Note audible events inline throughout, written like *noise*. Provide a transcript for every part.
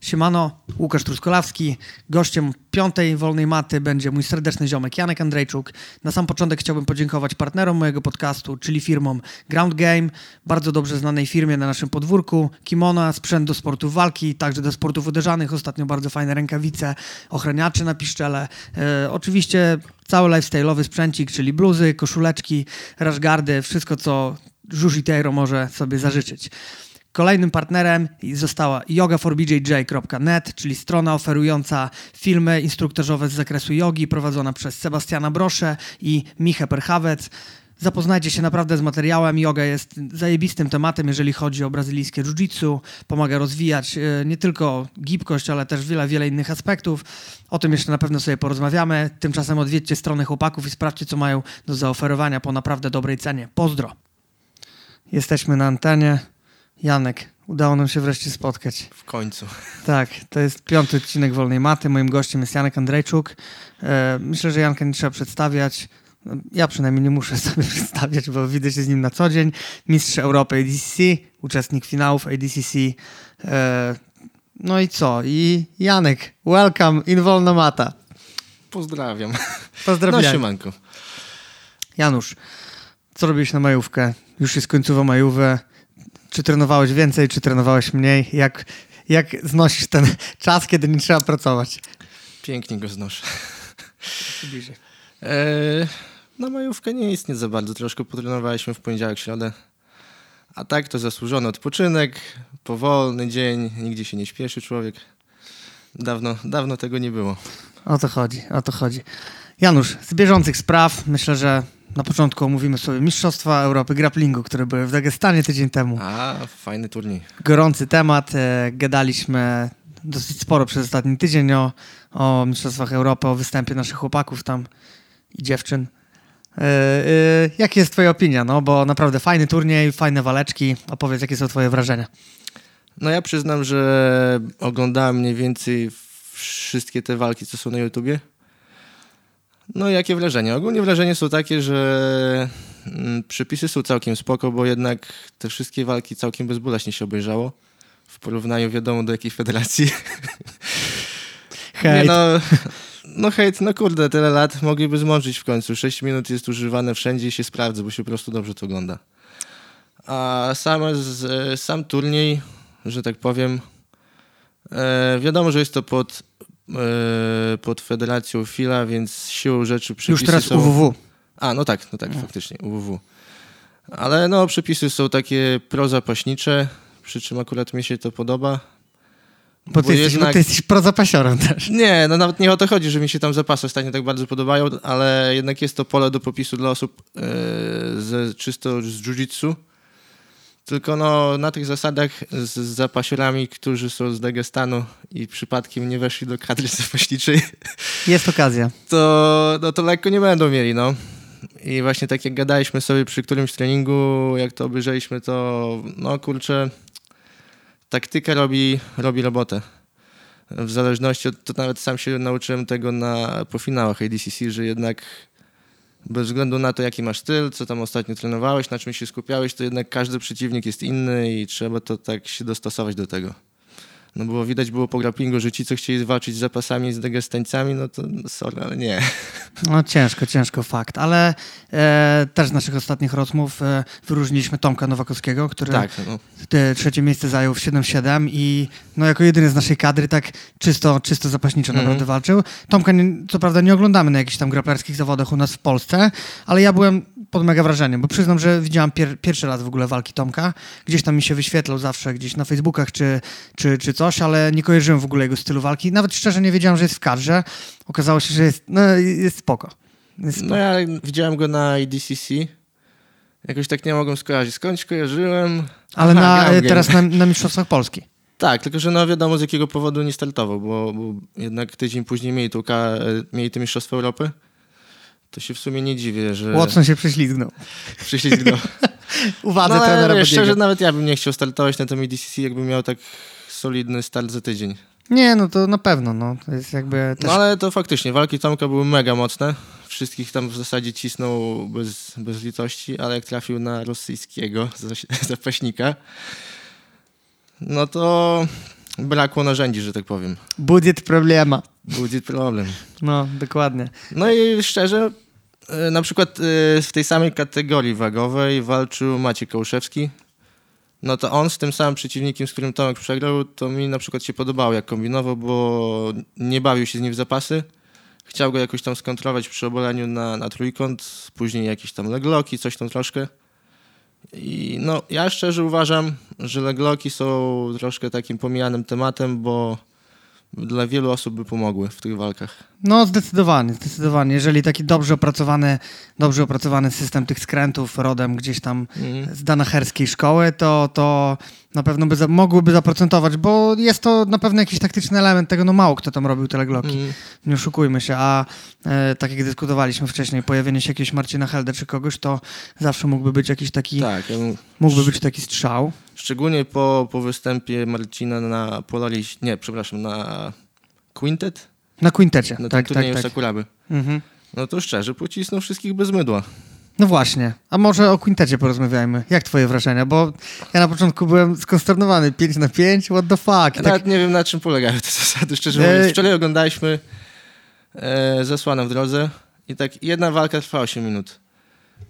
Siemano, Łukasz Truskolawski. Gościem piątej wolnej maty będzie mój serdeczny ziomek Janek Andrzejczuk. Na sam początek chciałbym podziękować partnerom mojego podcastu, czyli firmom Ground Game, bardzo dobrze znanej firmie na naszym podwórku, Kimona, sprzęt do sportów walki, także do sportów uderzanych, ostatnio bardzo fajne rękawice, ochraniacze na piszczele. E, oczywiście cały lifestyle'owy sprzęcik, czyli bluzy, koszuleczki, rashgardy, wszystko co Żuż może sobie zażyczyć. Kolejnym partnerem została yogaforbjj.net, czyli strona oferująca filmy instruktażowe z zakresu jogi prowadzona przez Sebastiana Brosze i Michę Perchawec. Zapoznajcie się naprawdę z materiałem. Yoga jest zajebistym tematem, jeżeli chodzi o brazylijskie jiu-jitsu. Pomaga rozwijać e, nie tylko gibkość, ale też wiele, wiele innych aspektów. O tym jeszcze na pewno sobie porozmawiamy. Tymczasem odwiedźcie stronę chłopaków i sprawdźcie, co mają do zaoferowania po naprawdę dobrej cenie. Pozdro! Jesteśmy na antenie. Janek, udało nam się wreszcie spotkać. W końcu. Tak, to jest piąty odcinek Wolnej Maty. Moim gościem jest Janek Andrzejczuk. E, myślę, że Janka nie trzeba przedstawiać. No, ja przynajmniej nie muszę *laughs* sobie przedstawiać, bo widzę się z nim na co dzień. Mistrz Europy ADCC, uczestnik finałów ADCC. E, no i co? I Janek, welcome in Wolna Mata. Pozdrawiam. Pozdrawiam. No siemanko. Janusz, co robisz na majówkę? Już jest końcowa majówę. Czy trenowałeś więcej, czy trenowałeś mniej? Jak, jak znosisz ten czas, kiedy nie trzeba pracować? Pięknie go znoszę. Eee, na majówkę nie istnieje za bardzo. Troszkę potrenowaliśmy w poniedziałek, środę. A tak to zasłużony odpoczynek, powolny dzień, nigdzie się nie śpieszy człowiek. Dawno, dawno tego nie było. O to chodzi, o to chodzi. Janusz, z bieżących spraw myślę, że na początku omówimy sobie Mistrzostwa Europy Grapplingu, które były w Dagestanie tydzień temu. A, fajny turniej. Gorący temat. E, gadaliśmy dosyć sporo przez ostatni tydzień o, o Mistrzostwach Europy, o występie naszych chłopaków tam i dziewczyn. Yy, yy, jakie jest twoja opinia? No, bo naprawdę fajny turniej, fajne waleczki. Opowiedz, jakie są twoje wrażenia? No ja przyznam, że oglądałem mniej więcej wszystkie te walki, co są na YouTubie. No jakie wrażenia? Ogólnie wrażenia są takie, że mm, przepisy są całkiem spoko, bo jednak te wszystkie walki całkiem bezboleśnie się obejrzało. W porównaniu wiadomo do jakiej federacji. Hejt. no, no hejt, no kurde, tyle lat mogliby zmążyć w końcu. 6 minut jest używane wszędzie i się sprawdza, bo się po prostu dobrze to ogląda. A sam, sam turniej, że tak powiem, e, wiadomo, że jest to pod pod federacją FILA, więc siłą rzeczy przepisy Już teraz są... UWW. A, no tak, no tak, no. faktycznie, UWW. Ale no, przepisy są takie prozapaśnicze, przy czym akurat mi się to podoba. Bo, bo ty, jesteś, jednak... bo ty jesteś prozapasiorem też. Nie, no nawet nie o to chodzi, że mi się tam zapasy ostatnio tak bardzo podobają, ale jednak jest to pole do popisu dla osób e, ze, czysto z jiu-jitsu tylko no, na tych zasadach z, z zapasiorami, którzy są z Dagestanu i przypadkiem nie weszli do kadry *laughs* zapaśniczej. Jest okazja. To, no, to lekko nie będą mieli, no. I właśnie tak jak gadaliśmy sobie przy którymś treningu, jak to obejrzeliśmy, to no kurczę, taktyka robi, robi robotę. W zależności od, to nawet sam się nauczyłem tego na, po finałach ADCC, że jednak bez względu na to, jaki masz styl, co tam ostatnio trenowałeś, na czym się skupiałeś, to jednak każdy przeciwnik jest inny i trzeba to tak się dostosować do tego. No bo widać było po grapplingu, że ci, co chcieli walczyć z zapasami, z degestańcami, no to no sorry, ale nie. No ciężko, ciężko, fakt. Ale e, też z naszych ostatnich rozmów e, wyróżniliśmy Tomka Nowakowskiego, który tak, no. te, trzecie miejsce zajął w 7-7 i no jako jedyny z naszej kadry tak czysto, czysto zapaśniczo mm -hmm. naprawdę walczył. Tomka nie, co prawda nie oglądamy na jakichś tam grapplerskich zawodach u nas w Polsce, ale ja byłem pod mega wrażeniem, bo przyznam, że widziałam pier pierwszy raz w ogóle walki Tomka. Gdzieś tam mi się wyświetlał zawsze, gdzieś na Facebookach czy, czy, czy coś, ale nie kojarzyłem w ogóle jego stylu walki. Nawet szczerze nie wiedziałem, że jest w kadrze. Okazało się, że jest, no, jest spoko. Jest spoko. No ja widziałem go na IDCC. Jakoś tak nie mogłem skojarzyć. Skądś kojarzyłem. Ale Aha, na, teraz na, na Mistrzostwach Polski. *laughs* Tak, tylko że no wiadomo z jakiego powodu nie startował, bo, bo jednak tydzień później mieli, tu, mieli te Mistrzostwa Europy. To się w sumie nie dziwię, że... Watson się prześlizgnął. Prześlizgnął. *laughs* Uwadze no, trenera wiesz, szczerze, nawet ja bym nie chciał startować na tym EDCC, jakbym miał tak solidny start za tydzień. Nie, no to na pewno, no. To jest jakby też... No ale to faktycznie, walki Tomka były mega mocne. Wszystkich tam w zasadzie cisnął bez, bez litości, ale jak trafił na rosyjskiego *laughs* zapaśnika, no to brakło narzędzi, że tak powiem. Budżet problema. Budżet problem. No, dokładnie. No i szczerze, na przykład e, w tej samej kategorii wagowej walczył Maciej Kołuszewski. No to on z tym samym przeciwnikiem, z którym Tomek przegrał, to mi na przykład się podobało, jak kombinował, bo nie bawił się z nim w zapasy. Chciał go jakoś tam skontrolować przy obaleniu na, na trójkąt, później jakieś tam legloki, coś tam troszkę. I no, ja szczerze uważam, że legloki są troszkę takim pomijanym tematem, bo dla wielu osób by pomogły w tych walkach. No, zdecydowanie, zdecydowanie. Jeżeli taki dobrze opracowany, dobrze opracowany system tych skrętów rodem gdzieś tam Mhm. z danaherskiej szkoły, to, to na pewno by za, mogłyby zaprocentować, bo jest to na pewno jakiś taktyczny element tego, no mało kto tam robił te legloki. Mhm. Nie oszukujmy się, a e, tak jak dyskutowaliśmy wcześniej, pojawienie się jakiegoś Marcina Helde czy kogoś, to zawsze mógłby być jakiś taki, Tak, ja mógłby być taki strzał. szczególnie po, po występie Marcina na Polaris, nie, przepraszam, na Quintet, Na quintecie, na tak, tak, tak. Sakuraby. Mhm. No to szczerze, pocisnął wszystkich bez mydła. No właśnie, a może o quintecie porozmawiajmy. Jak twoje wrażenia? Bo ja na początku byłem skonsternowany. 5 na 5, what the fuck? Ja Tak, nawet nie wiem, na czym polegają te zasady, szczerze E, mówiąc. Wczoraj oglądaliśmy e, Zasłana w drodze i tak jedna walka trwa 8 minut.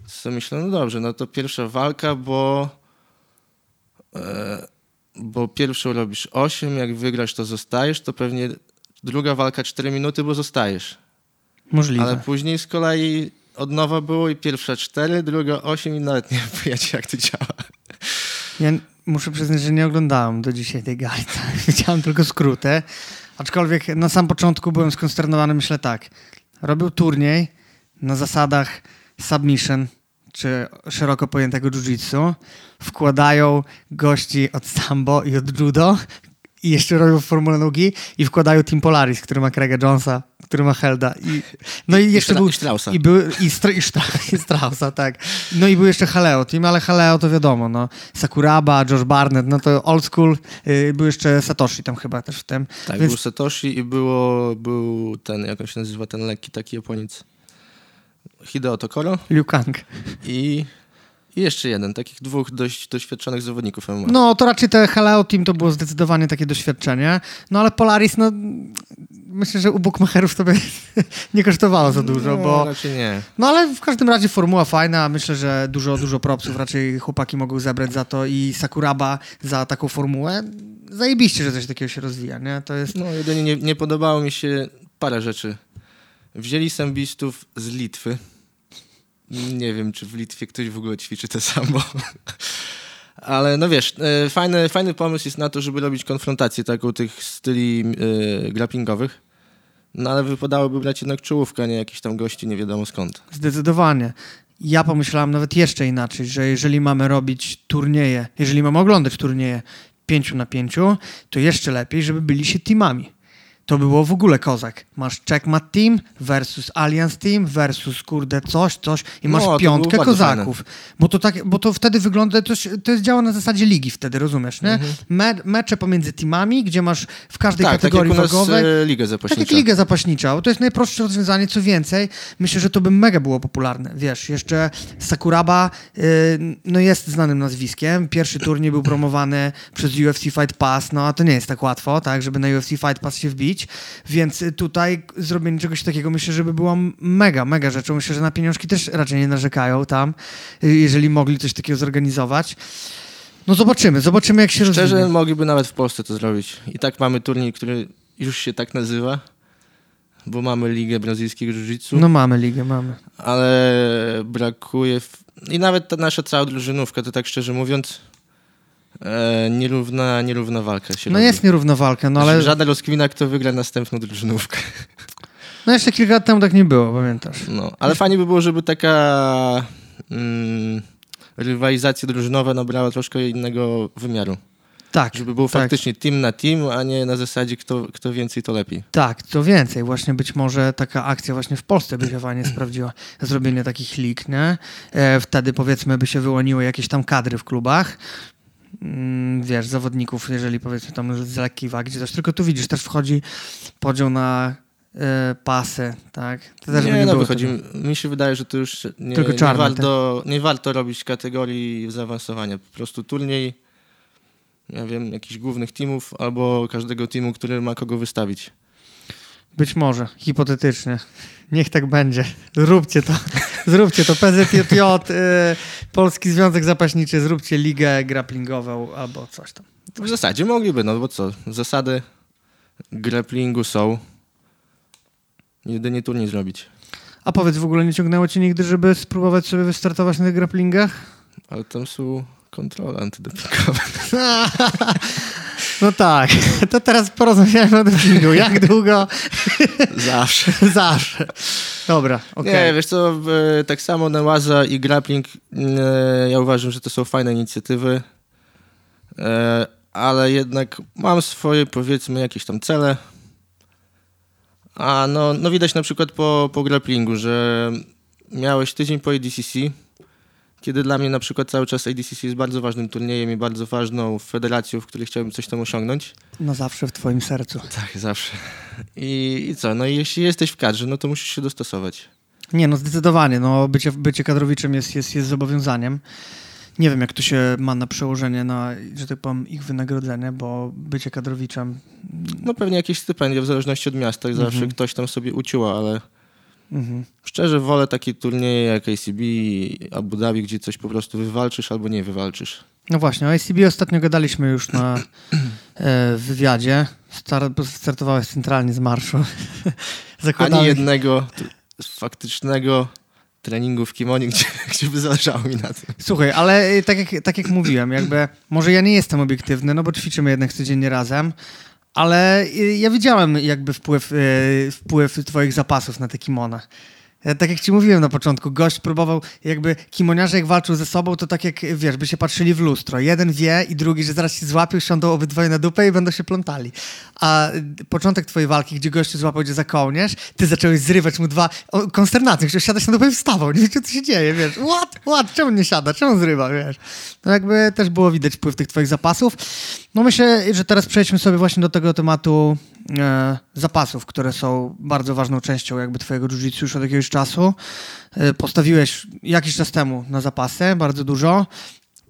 Co myślę, no dobrze, no to pierwsza walka, bo e, bo pierwszą robisz 8, jak wygrasz, to zostajesz, to pewnie druga walka 4 minuty, bo zostajesz. możliwe. Ale później z kolei od nowa było i pierwsza 4, druga 8 i nawet nie *laughs* wiem jak to działa. Ja muszę przyznać, że nie oglądałem do dzisiaj tej gali. *laughs* Tak? Widziałem tylko skróty. Aczkolwiek na sam początku byłem skonsternowany. Myślę tak, robił turniej na zasadach submission, czy szeroko pojętego jiu-jitsu. Wkładają gości od sambo i od judo i jeszcze robią formulę nogi i wkładają Team Polaris, który ma Craiga Jonesa, który ma Helda. I, no i jeszcze Stra- był... i Straussa. I, był, i, Stra, i, Stra, *laughs* i Straussa, tak. No i był jeszcze Haleo Team, ale Haleo to wiadomo, no. Sakuraba, Josh Barnett, no to old school. Yy, był jeszcze Satoshi tam chyba też w tym. Tak, Więc- był Satoshi i było, był ten, jak on się nazywa, ten lekki taki Japoniec. Hideo Tokoro Liu Kang. i, i jeszcze jeden, takich dwóch dość doświadczonych zawodników MMA. No to raczej te Haleo Team to było zdecydowanie takie doświadczenie. No ale Polaris, no myślę, że u bookmacherów to by *laughs* nie kosztowało za dużo, no, bo... raczej nie. No ale w każdym razie formuła fajna. Myślę, że dużo, dużo propsów raczej chłopaki mogą zebrać za to i Sakuraba za taką formułę. Zajebiście, że coś takiego się rozwija, nie? To jest... No jedynie nie, nie podobało mi się parę rzeczy. Wzięli sambistów z Litwy. Nie wiem, czy w Litwie ktoś w ogóle ćwiczy te sambo. Ale no wiesz, e, fajny, fajny pomysł jest na to, żeby robić konfrontację taką tych styli e, grapplingowych. No ale wypadałoby brać jednak czołówkę, a nie jakiś tam gości nie wiadomo skąd. Zdecydowanie. Ja pomyślałem nawet jeszcze inaczej, że jeżeli mamy robić turnieje, jeżeli mamy oglądać turnieje pięciu na pięciu, to jeszcze lepiej, żeby byli się teamami. To było w ogóle kozak. Masz Checkmat Team versus Alliance Team versus kurde coś, coś i masz No, piątkę kozaków. Bo to, tak, bo to wtedy wygląda, to, to jest działa na zasadzie ligi wtedy, rozumiesz, nie? Me, mecze pomiędzy teamami, gdzie masz w każdej Mhm. tak, tak kategorii jak u nas wagowej... e, Liga Tak Zapaśnicza. jak Liga Zapaśnicza. To jest najprostsze rozwiązanie, co więcej. Myślę, że to by mega było popularne. Wiesz, jeszcze Sakuraba y, no jest znanym nazwiskiem. Pierwszy turniej był promowany przez UFC Fight Pass, no a to nie jest tak łatwo, tak, żeby na UFC Fight Pass się wbić. Więc tutaj zrobienie czegoś takiego myślę, żeby było mega, mega rzeczą. Myślę, że na pieniążki też raczej nie narzekają tam, jeżeli mogli coś takiego zorganizować. No zobaczymy, zobaczymy jak się Szczerze, rozwinie. mogliby nawet w Polsce to zrobić. I tak mamy turniej, który już się tak nazywa, bo mamy Ligę Brazylijskiego Jiu-Jitsu, No mamy ligę, mamy. ale brakuje... W... I nawet ta nasza cała drużynówka, to tak szczerze mówiąc, e, nierówna, nierówna walka się No robi. jest nierówna walka, no ale Żadna rozkwina, kto wygra następną drużynówkę. no jeszcze kilka lat temu tak nie było, pamiętasz? No, ale fajnie by było, żeby taka mm, rywalizacja drużynowa nabrała troszkę innego wymiaru. Tak, Żeby był tak, faktycznie team na team, a nie na zasadzie kto, kto więcej, to lepiej. Tak, co więcej, właśnie być może taka akcja właśnie w Polsce by się fajnie sprawdziła. Zrobienie takich lig, nie? E, wtedy powiedzmy by się wyłoniły jakieś tam kadry w klubach. Mm, wiesz, zawodników, jeżeli powiedzmy tam z lekkiej wagi, czy coś. Tylko tu widzisz, też wchodzi podział na e, pasy, tak? To też by nie, no wychodzi, mi się wydaje, że to już nie, Tylko nie, czarne, warto, nie warto robić kategorii zaawansowania. Po prostu turniej ja wiem, jakichś głównych teamów albo każdego teamu, który ma kogo wystawić. Być może, hipotetycznie. Niech tak będzie. Zróbcie to. *laughs* Zróbcie to. PZJJ, y, Polski Związek Zapaśniczy, zróbcie ligę grapplingową albo coś tam. W zasadzie mogliby, no bo co, zasady grapplingu są. Jedynie turniej zrobić. A powiedz, w ogóle nie ciągnęło cię nigdy, żeby spróbować sobie wystartować na tych grapplingach? Ale tam są kontrole antydopingowe. *laughs* No tak, *laughs* to teraz porozmawiajmy o dopingu. Jak *laughs* długo? Zawsze. *laughs* Zawsze. Dobra, okej. Nie, wiesz co, tak samo Nełaza i grappling, e, ja uważam, że to są fajne inicjatywy, e, ale jednak mam swoje, powiedzmy, jakieś tam cele. A no, no widać na przykład po, po grapplingu, że miałeś tydzień po ADCC, kiedy dla mnie na przykład cały czas ADCC jest bardzo ważnym turniejem i bardzo ważną federacją, w której chciałbym coś tam osiągnąć. No zawsze w twoim sercu. Tak, zawsze. I, I co? No i jeśli jesteś w kadrze, no to musisz się dostosować. Nie, no zdecydowanie. No, bycie, bycie kadrowiczem jest, jest, jest zobowiązaniem. Nie wiem, jak to się ma na przełożenie na, że tak powiem, ich wynagrodzenie, bo bycie kadrowiczem... No pewnie jakieś stypendia w zależności od miasta, zawsze Mhm. ktoś tam sobie uciła, ale Mhm. szczerze wolę takie turnieje jak ACB, Abu Dhabi, gdzie coś po prostu wywalczysz albo nie wywalczysz. No właśnie, o ACB ostatnio gadaliśmy już na *clears throat* e, wywiadzie. Star, startowałeś centralnie z marszu. *laughs* Ani jednego faktycznego treningu w kimonie, gdzie, *laughs* gdzie by zależało mi na tym. Słuchaj, ale y, tak jak, tak jak mówiłem, jakby może ja nie jestem obiektywny, no bo ćwiczymy jednak codziennie razem, ale y, ja widziałem jakby wpływ, y, wpływ twoich zapasów na te kimona. Ja, Tak jak ci mówiłem na początku, gość próbował, jakby kimoniarze jak walczył ze sobą, to tak jak, wiesz, by się patrzyli w lustro. Jeden wie i drugi, że zaraz się złapią, siądą obydwoje na dupę i będą się plątali. A y, początek twojej walki, gdzie gościu złapał cię za kołnierz, ty zacząłeś zrywać mu dwa, o, konsternacją, chciał siadać na dupę i wstawał. Nie wiedział, co się dzieje, wiesz. What? What? Czemu nie siada? Czemu zrywa, wiesz? No jakby też było widać wpływ tych twoich zapasów. No myślę, że teraz przejdźmy sobie właśnie do tego tematu e, zapasów, które są bardzo ważną częścią jakby twojego jiu-jitsu już od jakiegoś. E, postawiłeś jakiś czas temu na zapasy, bardzo dużo.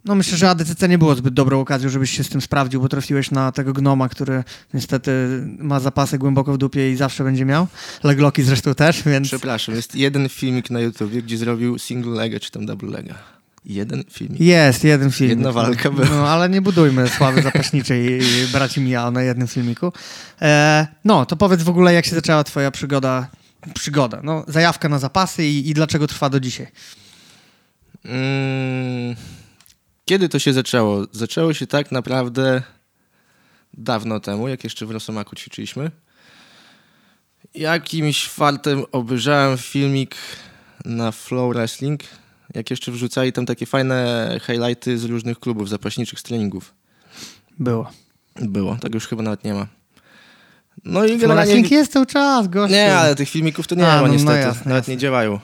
No myślę, że ADCC nie było zbyt dobrą okazją, żebyś się z tym sprawdził, bo trafiłeś na tego gnoma, który niestety ma zapasy głęboko w dupie i zawsze będzie miał. Legloki zresztą też, więc... Przepraszam, jest jeden filmik na YouTubie, gdzie zrobił single lega czy tam double lega. Jeden filmik. Jest, jeden film. Jedna walka była. No, ale nie budujmy sławy zapaśniczej braci Miao na jednym filmiku. E, no, to powiedz w ogóle, jak się zaczęła twoja przygoda, przygoda, no, zajawka na zapasy i, i dlaczego trwa do dzisiaj? Mm, Kiedy to się zaczęło? Zaczęło się tak naprawdę dawno temu, jak jeszcze w Rosomaku ćwiczyliśmy. Jakimś fartem obejrzałem filmik na Flow Wrestling, jak jeszcze wrzucali tam takie fajne highlighty z różnych klubów zapaśniczych z treningów. Było. Było, tak już chyba nawet nie ma. No i Generalnie... jest cały czas, gościu. Nie, ale tych filmików to nie A, ma no, no niestety. jasne, Nawet jasne. nie działają.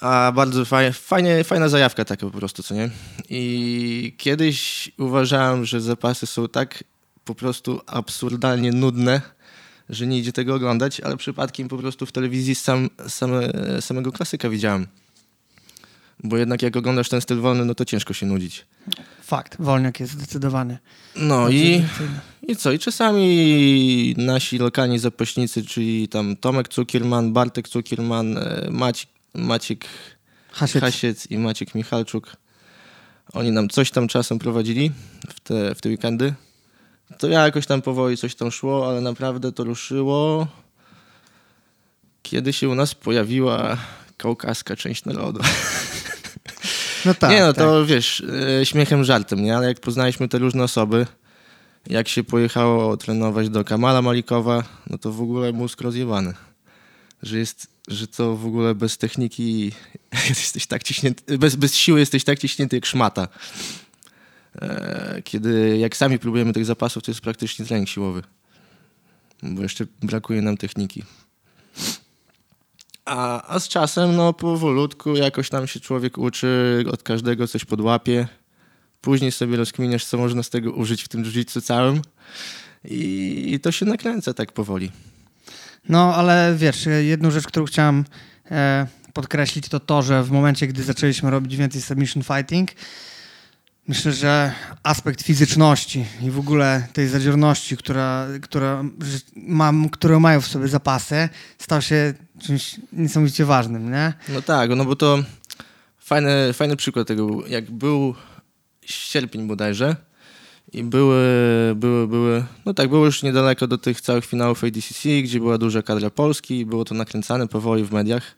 A bardzo fajnie, fajnie, fajna zajawka taka po prostu, co nie? I kiedyś uważałem, że zapasy są tak po prostu absurdalnie nudne, że nie idzie tego oglądać, ale przypadkiem po prostu w telewizji sam, same, samego klasyka widziałem. Bo jednak jak oglądasz ten styl wolny, no to ciężko się nudzić. Fakt, wolniak jest zdecydowany. No i, i co? I czasami nasi lokalni zapaśnicy, czyli tam Tomek Cukierman, Bartek Cukierman, e, Maciek, Maciek Hasiec. Hasiec i Maciek Michalczuk, oni nam coś tam czasem prowadzili w te, w te weekendy. To ja jakoś tam powoli coś tam szło, ale naprawdę to ruszyło, kiedy się u nas pojawiła kaukaska część narodu. *laughs* No tak, nie no, tak. to wiesz, e, śmiechem, żartem, nie? Ale jak poznaliśmy te różne osoby, jak się pojechało trenować do Kamala Malikowa, no to w ogóle mózg rozjebany. Że jest, że to w ogóle bez techniki *laughs* jesteś tak ciśnięty, bez, bez siły jesteś tak ciśnięty jak szmata. E, Kiedy jak sami próbujemy tych zapasów, to jest praktycznie trening siłowy. Bo jeszcze brakuje nam techniki. A, a z czasem, no powolutku, jakoś tam się człowiek uczy, od każdego coś podłapie. Później sobie rozkminiasz, co można z tego użyć w tym jiu całym. I, I to się nakręca tak powoli. No, ale wiesz, jedną rzecz, którą chciałem e, podkreślić, to to, że w momencie, gdy zaczęliśmy robić więcej submission fighting, Myślę, że aspekt fizyczności i w ogóle tej zadziorności, która, która mam, które mają w sobie zapasy, stał się czymś niesamowicie ważnym, nie? No tak, no bo to fajny, fajny przykład tego, jak był sierpień bodajże i były, były, były, no tak, było już niedaleko do tych całych finałów ADCC, gdzie była duża kadra Polski i było to nakręcane powoli w mediach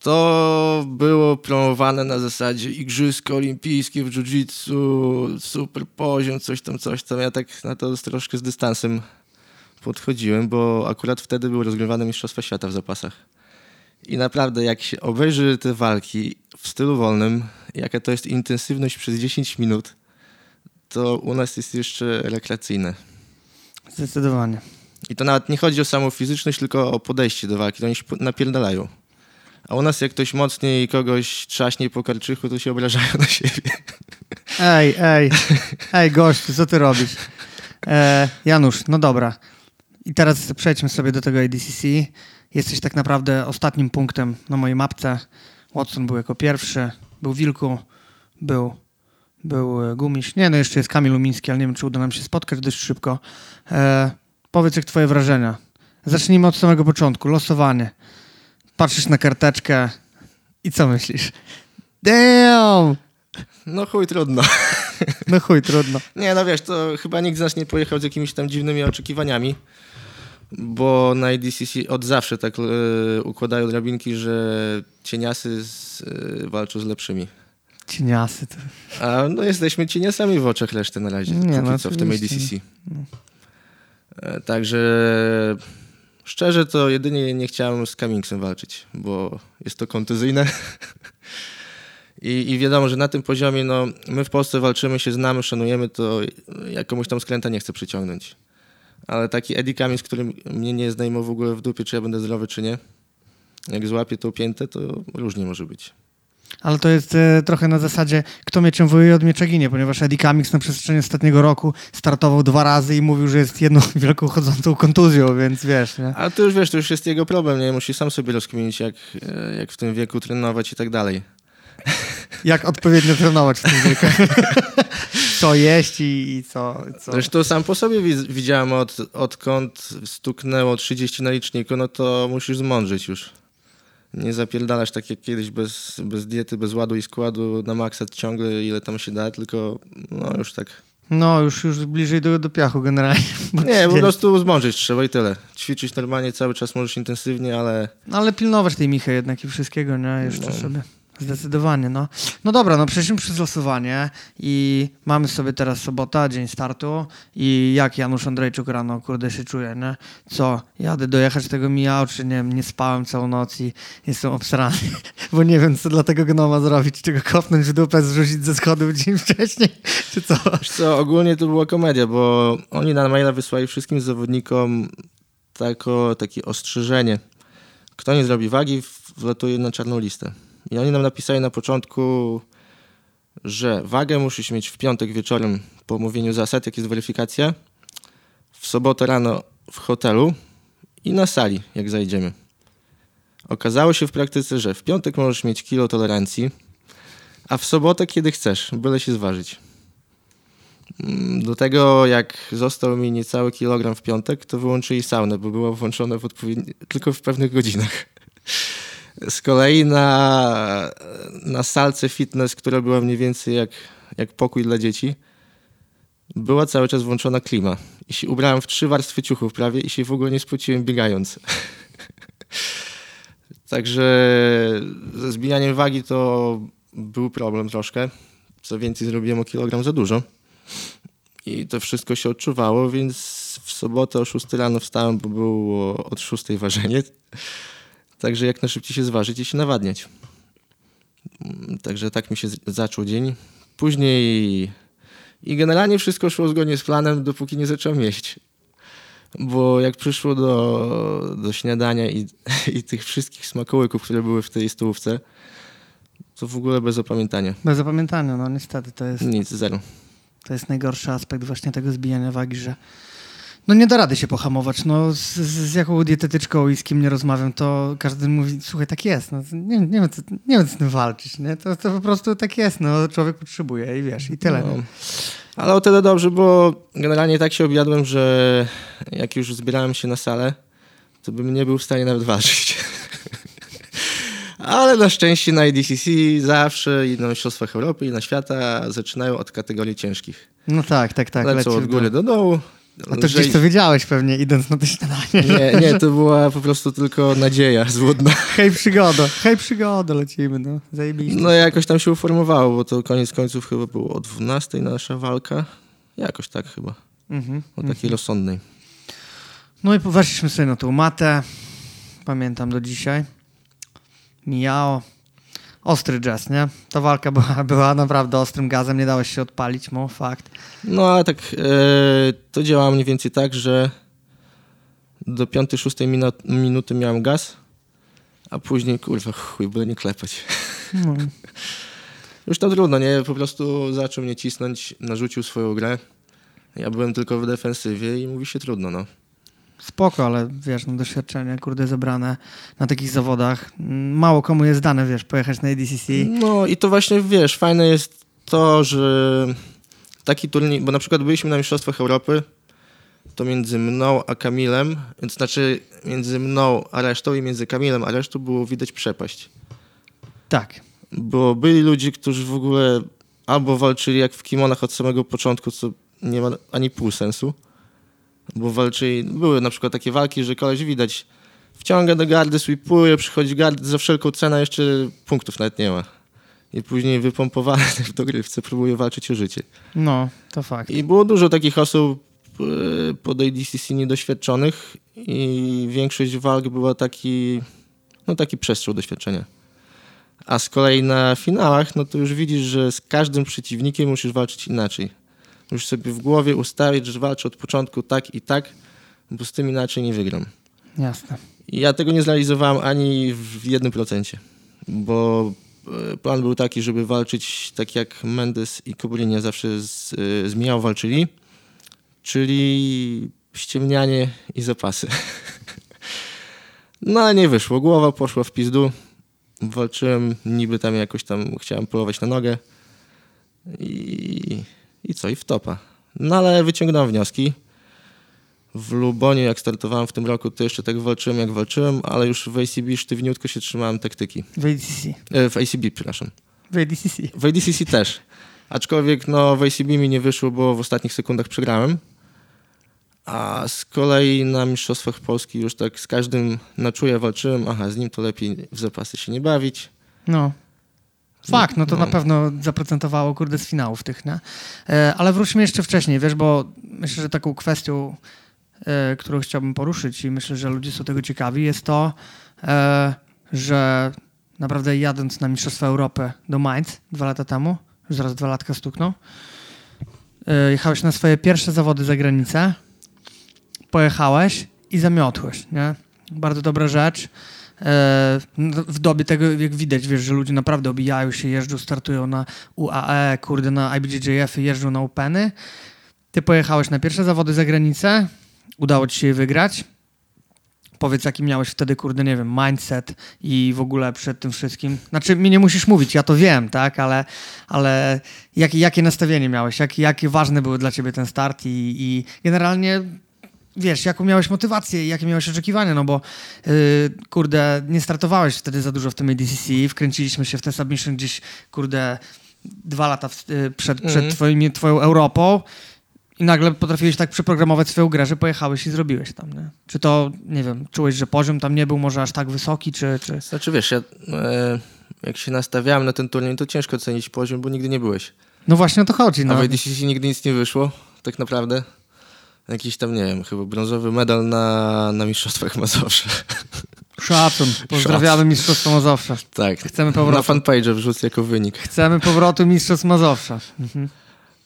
to było promowane na zasadzie Igrzyska Olimpijskie w jiu-jitsu, super poziom, coś tam, coś tam. Ja tak na to troszkę z dystansem podchodziłem, bo akurat wtedy były rozgrywane Mistrzostwa Świata w zapasach. I naprawdę, jak się obejrzy te walki w stylu wolnym, jaka to jest intensywność przez 10 minut, to u nas jest jeszcze rekreacyjne. Zdecydowanie. I to nawet nie chodzi o samą fizyczność, tylko o podejście do walki. Oni się napierdalają. A u nas jak ktoś mocniej kogoś trzaśnie po karczychu, to się obrażają na siebie. Ej, ej, ej gościu, co ty robisz? E, Janusz, no dobra. I teraz przejdźmy sobie do tego ADCC. Jesteś tak naprawdę ostatnim punktem na mojej mapce. Watson był jako pierwszy, był Wilku, był, był Gumiś. Nie, no jeszcze jest Kamil Lumiński, ale nie wiem, czy uda nam się spotkać dość szybko. E, powiedz, jak twoje wrażenia. Zacznijmy od samego początku. Losowanie patrzysz na karteczkę i co myślisz? Damn! No chuj, trudno. No chuj, trudno. *laughs* Nie, no wiesz, to chyba nikt z nas nie pojechał z jakimiś tam dziwnymi oczekiwaniami, bo na ADCC od zawsze tak e, układają drabinki, że cieniasy z, e, walczą z lepszymi. Cieniasy to... A no jesteśmy cieniasami w oczach reszty na razie, nie, no, co w tym ADCC. No. E, także Szczerze to jedynie nie chciałem z Cummingsem walczyć, bo jest to kontuzyjne. I, I, wiadomo, że na tym poziomie, no, my w Polsce walczymy się, znamy, szanujemy, to ja komuś tam skręta nie chcę przyciągnąć. Ale taki Eddie Cummings, który mnie nie zdejmą w ogóle w dupie, czy ja będę zdrowy, czy nie, jak złapie to piętę, to różnie może być. Ale to jest e, trochę na zasadzie, kto mieczem wołuje od miecza ginie, ponieważ Eddie Cummings na przestrzeni ostatniego roku startował dwa razy i mówił, że jest jedną *laughs* wielką chodzącą kontuzją, więc wiesz, nie? Ale to już wiesz, to już jest jego problem, nie? Musi sam sobie rozkminić, jak, e, jak w tym wieku trenować i tak dalej. Jak odpowiednio trenować w tym wieku. *laughs* co jeść i, i co, co... Zresztą sam po sobie widziałem, od, odkąd stuknęło 30 na liczniku, no to musisz zmądrzeć już nie zapierdalasz tak jak kiedyś bez, bez diety, bez ładu i składu na maksa ciągle ile tam się da, tylko no już tak. No, już, już bliżej do, do piachu generalnie. *laughs* Nie, po prostu zmążyć trzeba i tyle. Ćwiczyć normalnie cały czas możesz intensywnie, ale... No, ale pilnować tej michy jednak i wszystkiego, nie? Jeszcze no. sobie. Zdecydowanie, no. No dobra, no przeszliśmy przez losowanie i mamy sobie teraz sobota, dzień startu i jak Janusz Andrzejczuk rano, kurde, się czuje, nie? Co, jadę dojechać tego mijał, czy nie nie spałem całą noc i jestem obsrany, *laughs* bo nie wiem, co dla tego gnoma zrobić, czy go kopnąć w dupę, zrzucić ze schodów dzień wcześniej, *laughs* czy co? Wiesz co, ogólnie to była komedia, bo oni na maila wysłali wszystkim zawodnikom tako, takie ostrzeżenie. Kto nie zrobi wagi, wlatuje na czarną listę. I oni nam napisali na początku, że wagę musisz mieć w piątek wieczorem po omówieniu zasad, jak jest weryfikacja, w sobotę rano w hotelu i na sali, jak zajdziemy. Okazało się w praktyce, że w piątek możesz mieć kilo tolerancji, a w sobotę kiedy chcesz, byle się zważyć. Mm, do tego, jak został mi niecały kilogram w piątek, to wyłączyli saunę, bo była włączona w odpowiedni... tylko w pewnych godzinach. Z kolei na, na salce fitness, która była mniej więcej jak, jak pokój dla dzieci, była cały czas włączona klima. I się ubrałem w trzy warstwy ciuchów prawie i się w ogóle nie spociłem biegając. *laughs* Także ze zbijaniem wagi to był problem troszkę. Co więcej, zrobiłem o kilogram za dużo. I to wszystko się odczuwało, więc w sobotę o 6 rano wstałem, bo było od 6 ważenie. Także jak najszybciej się zważyć i się nawadniać. Także tak mi się zaczął dzień. Później i generalnie wszystko szło zgodnie z planem, dopóki nie zacząłem jeść. Bo jak przyszło do, do śniadania i, *laughs* i tych wszystkich smakołyków, które były w tej stołówce, to w ogóle bez zapamiętania. Bez zapamiętania, no niestety to jest... Nic, zero. To jest najgorszy aspekt właśnie tego zbijania wagi, że No nie da rady się pohamować. No, z, z jaką dietetyczką i z kim nie rozmawiam, to każdy mówi, słuchaj, tak jest. No, nie, nie, wiem, co, nie wiem, co z tym walczyć. Nie? To, to po prostu tak jest. No, człowiek potrzebuje i wiesz, i tyle. No. Ale o tyle dobrze, bo generalnie tak się objadłem, że jak już zbierałem się na salę, to bym nie był w stanie nawet walczyć. *laughs* Ale na szczęście na IDCC zawsze i na Mistrzostwach Europy i na świata zaczynają od kategorii ciężkich. No tak, tak, tak. Lecą od góry do dołu. A to gdzieś to wiedziałeś pewnie, idąc na to śniadanie. Nie, nie, to *laughs* była po prostu tylko nadzieja złudna. Hej przygoda, hej przygoda, lecimy, no. Zajebiście. No jakoś tam się uformowało, bo to koniec końców chyba było o 12 nasza walka. Jakoś tak chyba. Mhm, o takiej mhm. rozsądnej. No i weszliśmy sobie na tą matę. Pamiętam do dzisiaj. Mijało. Ostry jazz, nie? Ta walka była, *laughs* była naprawdę ostrym gazem, nie dałeś się odpalić mu, fakt. No ale tak, e, to działało mniej więcej tak, że do 5-6 minuty miałem gaz, a później, kurwa, chuj, byle nie klepać. No. *laughs* Już to trudno, nie? Po prostu zaczął mnie cisnąć, narzucił swoją grę. Ja byłem tylko w defensywie i mówi się trudno, no. Spoko, ale wiesz, no doświadczenie, kurde, zebrane na takich zawodach. Mało komu jest dane, wiesz, pojechać na ADCC. No i to właśnie, wiesz, fajne jest to, że taki turniej, bo na przykład byliśmy na Mistrzostwach Europy, to między mną a Kamilem, więc znaczy między mną a resztą i między Kamilem a resztą było widać przepaść. Tak. Bo byli ludzie, którzy w ogóle albo walczyli jak w kimonach od samego początku, co nie ma ani pół sensu, bo walczyli, były na przykład takie walki, że koleś widać, wciąga do gardy, sweepuje, przychodzi gardy za wszelką cenę, jeszcze punktów nawet nie ma. I później wypompowany *laughs* w dogrywce próbuje walczyć o życie. No, to fakt. I było dużo takich osób e, pod ADCC niedoświadczonych i większość walk była taki, no taki przestrzał doświadczenia. A z kolei na finałach, no to już widzisz, że z każdym przeciwnikiem musisz walczyć inaczej. Już sobie w głowie ustawić, że walczę od początku tak i tak, bo z tym inaczej nie wygram. Jasne. Ja tego nie zrealizowałem ani w jednym procencie, bo e, plan był taki, żeby walczyć tak jak Mendes i Koblinia zawsze z, e, z Miał walczyli, czyli ściemnianie i zapasy. *laughs* No ale nie wyszło. Głowa poszła w pizdu. Walczyłem, niby tam jakoś tam chciałem polować na nogę i i co, i w topa. No ale wyciągnąłem wnioski. W Lubonie, jak startowałem w tym roku, to jeszcze tak walczyłem, jak walczyłem, ale już w ACB sztywniutko się trzymałem taktyki. W ADCC. E, w ACB, przepraszam. W ADCC. W ADCC też. Aczkolwiek no, w ACB mi nie wyszło, bo w ostatnich sekundach przegrałem. A z kolei na Mistrzostwach Polski już tak z każdym na czuje walczyłem. Aha, z nim to lepiej w zapasy się nie bawić. No. Fakt, no to no. na pewno zaprocentowało, kurde, z finałów tych, nie? E, ale wróćmy jeszcze wcześniej, wiesz, bo myślę, że taką kwestią, e, którą chciałbym poruszyć i myślę, że ludzie są tego ciekawi, jest to, e, że naprawdę jadąc na Mistrzostwa Europy do Mainz dwa lata temu, już zaraz dwa latka stukną, jechałeś na swoje pierwsze zawody za granicę, pojechałeś i zamiotłeś, nie? Bardzo dobra rzecz. E, w dobie tego, jak widać, wiesz, że ludzie naprawdę obijają się, jeżdżą, startują na UAE, kurde, na IBJJF, jeżdżą na Openy. Ty pojechałeś na pierwsze zawody za granicę, udało ci się je wygrać. Powiedz, jaki miałeś wtedy, kurde, nie wiem, mindset i w ogóle przed tym wszystkim. Znaczy, mi nie musisz mówić, ja to wiem, tak, ale, ale jak, jakie nastawienie miałeś, jak, jakie ważne były dla ciebie ten start i, i generalnie wiesz, jaką miałeś motywację i jakie miałeś oczekiwania, no bo yy, kurde, nie startowałeś wtedy za dużo w tym ADCC, wkręciliśmy się w ten submission gdzieś, kurde, dwa lata w, yy, przed, przed mm. twoim, twoją Europą i nagle potrafiłeś tak przeprogramować swoją grę, że pojechałeś i zrobiłeś tam, nie? Czy to, nie wiem, czułeś, że poziom tam nie był może aż tak wysoki, czy... czy... Znaczy, wiesz, ja, e, jak się nastawiałem na ten turniej, to ciężko ocenić poziom, bo nigdy nie byłeś. No właśnie o to chodzi. No. A w ADCC nigdy nic nie wyszło, tak naprawdę jakiś tam, nie wiem, chyba brązowy medal na, na Mistrzostwach Mazowsza. Szacun. Pozdrawiamy Mistrzostwo Mazowsza. Tak. Chcemy powrotu. Na fanpage wrzucę jako wynik. Chcemy powrotu Mistrzostw Mazowsza. Mhm.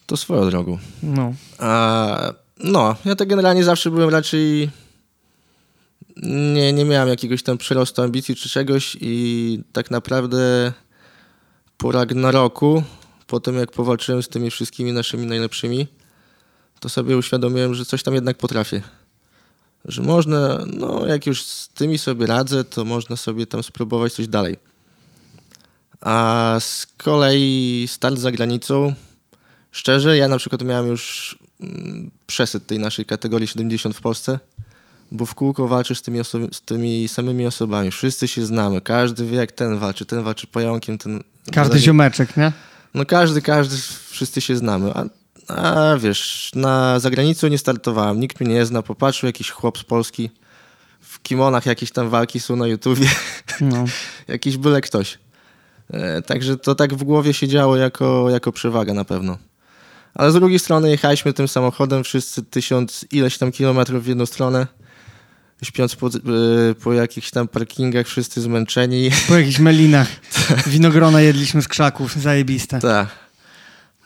To swoją drogą. No. A, no, ja to generalnie zawsze byłem raczej... Nie, nie miałem jakiegoś tam przyrostu ambicji czy czegoś i tak naprawdę po Ragnaroku, po tym jak powalczyłem z tymi wszystkimi naszymi najlepszymi, to sobie uświadomiłem, że coś tam jednak potrafię. Że można, no jak już z tymi sobie radzę, to można sobie tam spróbować coś dalej. A z kolei start za granicą, szczerze, ja na przykład miałem już mm, przesyt tej naszej kategorii 70 w Polsce, bo w kółko walczysz z tymi, z tymi samymi osobami. Wszyscy się znamy, każdy wie jak ten walczy, ten walczy pająkiem, ten... Każdy ziomeczek, nie? No każdy, każdy, wszyscy się znamy. A, a wiesz, na zagranicę nie startowałem, nikt mnie nie zna, popatrzył jakiś chłop z Polski, w kimonach jakieś tam walki są na YouTubie, No. *laughs* jakiś byle ktoś. E, także to tak w głowie się działo jako, jako przewaga na pewno. Ale z drugiej strony jechaliśmy tym samochodem, wszyscy tysiąc ileś tam kilometrów w jedną stronę, śpiąc po, e, po jakichś tam parkingach, wszyscy zmęczeni. Po jakichś melinach. *laughs* Winogrona jedliśmy z krzaków, zajebiste. Tak.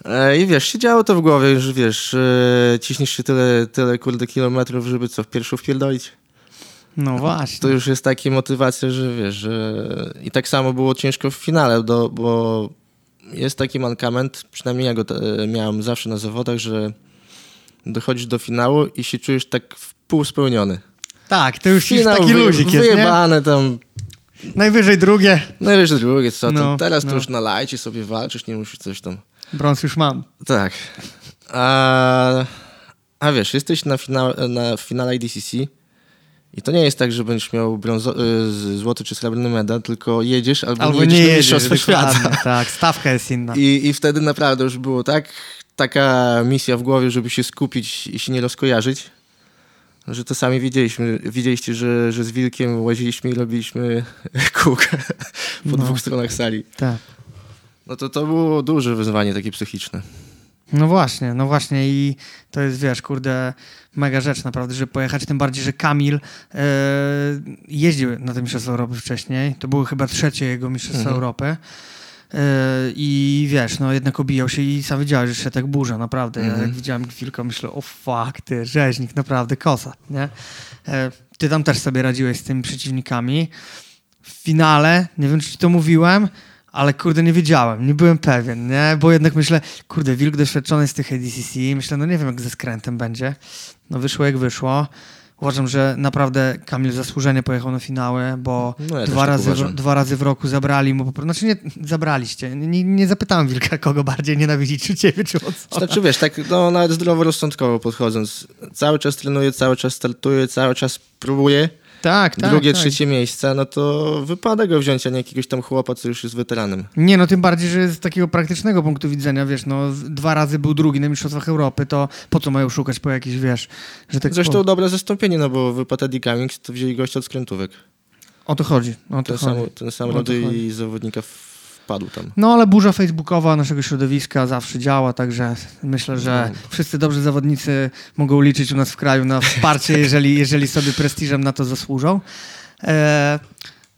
E, I wiesz, się działo to w głowie, że wiesz, e, ciśniesz się tyle, tyle kurde kilometrów, żeby co, w pierwszą wpierdolić. No właśnie. To już jest taka motywacja, że wiesz, że i tak samo było ciężko w finale, do, bo jest taki mankament, przynajmniej ja go te, miałem zawsze na zawodach, że dochodzisz do finału i się czujesz tak w pół spełniony. Tak, to już jest taki wy- luzik jest? Wyjebane tam, Najwyżej drugie. najwyżej drugie, co No, tam, teraz no. to już na lajcie sobie walczysz, nie musisz coś tam. Brąz już mam. Tak. A, a wiesz, jesteś na, finał, na finale IDCC i to nie jest tak, że będziesz miał brązo, y, złoty czy srebrny medal, tylko jedziesz albo, Albo nie jedziesz nie na jedziesz, dokładnie, Świata. Tak, stawka jest inna. I, I wtedy naprawdę już było tak, taka misja w głowie, żeby się skupić i się nie rozkojarzyć, że to sami widzieliśmy, widzieliście, że, że z Wilkiem łaziliśmy i robiliśmy *laughs* kółka po No. dwóch stronach sali. Tak. No to to było duże wyzwanie takie psychiczne. No właśnie, no właśnie i to jest, wiesz, kurde, mega rzecz naprawdę, żeby pojechać, tym bardziej, że Kamil e, jeździł na te Mistrzostwa Europy wcześniej, to były chyba trzecie jego Mistrzostwa Mhm. Europy e, i wiesz, no jednak obijał się i sam wiedziałeś, że się tak burza, naprawdę. Ja Mhm. jak widziałem chwilkę, myślę, o fuck, ty, rzeźnik, naprawdę kosa, nie? E, ty tam też sobie radziłeś z tymi przeciwnikami. W finale, nie wiem, czy ci to mówiłem, ale kurde, nie wiedziałem, nie byłem pewien, nie? Bo jednak myślę, kurde, Wilk doświadczony z tych ADCC, myślę, no nie wiem, jak ze skrętem będzie. No wyszło jak wyszło. Uważam, że naprawdę Kamil zasłużenie pojechał na finały, bo No ja dwa, tak razy, w, dwa razy w roku zabrali mu po. Znaczy nie zabraliście. Nie, nie zapytałem Wilka, *laughs* kogo bardziej nienawidzi, czy ciebie, czy Watsona. Znaczy wiesz, tak no, nawet zdroworozsądkowo podchodząc, cały czas trenuję, cały czas startuję, cały czas próbuję, Tak, tak. drugie, tak. trzecie miejsce, no to wypada go wziąć, a nie jakiegoś tam chłopa, co już jest weteranem. Nie, no tym bardziej, że z takiego praktycznego punktu widzenia, wiesz, no dwa razy był drugi na Mistrzostwach Europy, to po co mają szukać po jakichś, wiesz, że tak Zresztą po... dobre zastąpienie, no bo wypadł Cummings, to wzięli gościa od skrętówek. O to chodzi, o to Ten chodzi. sam, ten sam rodzaj zawodnika wpadł tam. No ale burza facebookowa naszego środowiska zawsze działa, także myślę, że No. wszyscy dobrzy zawodnicy mogą liczyć u nas w kraju na wsparcie, *laughs* jeżeli, jeżeli sobie prestiżem na to zasłużą. E,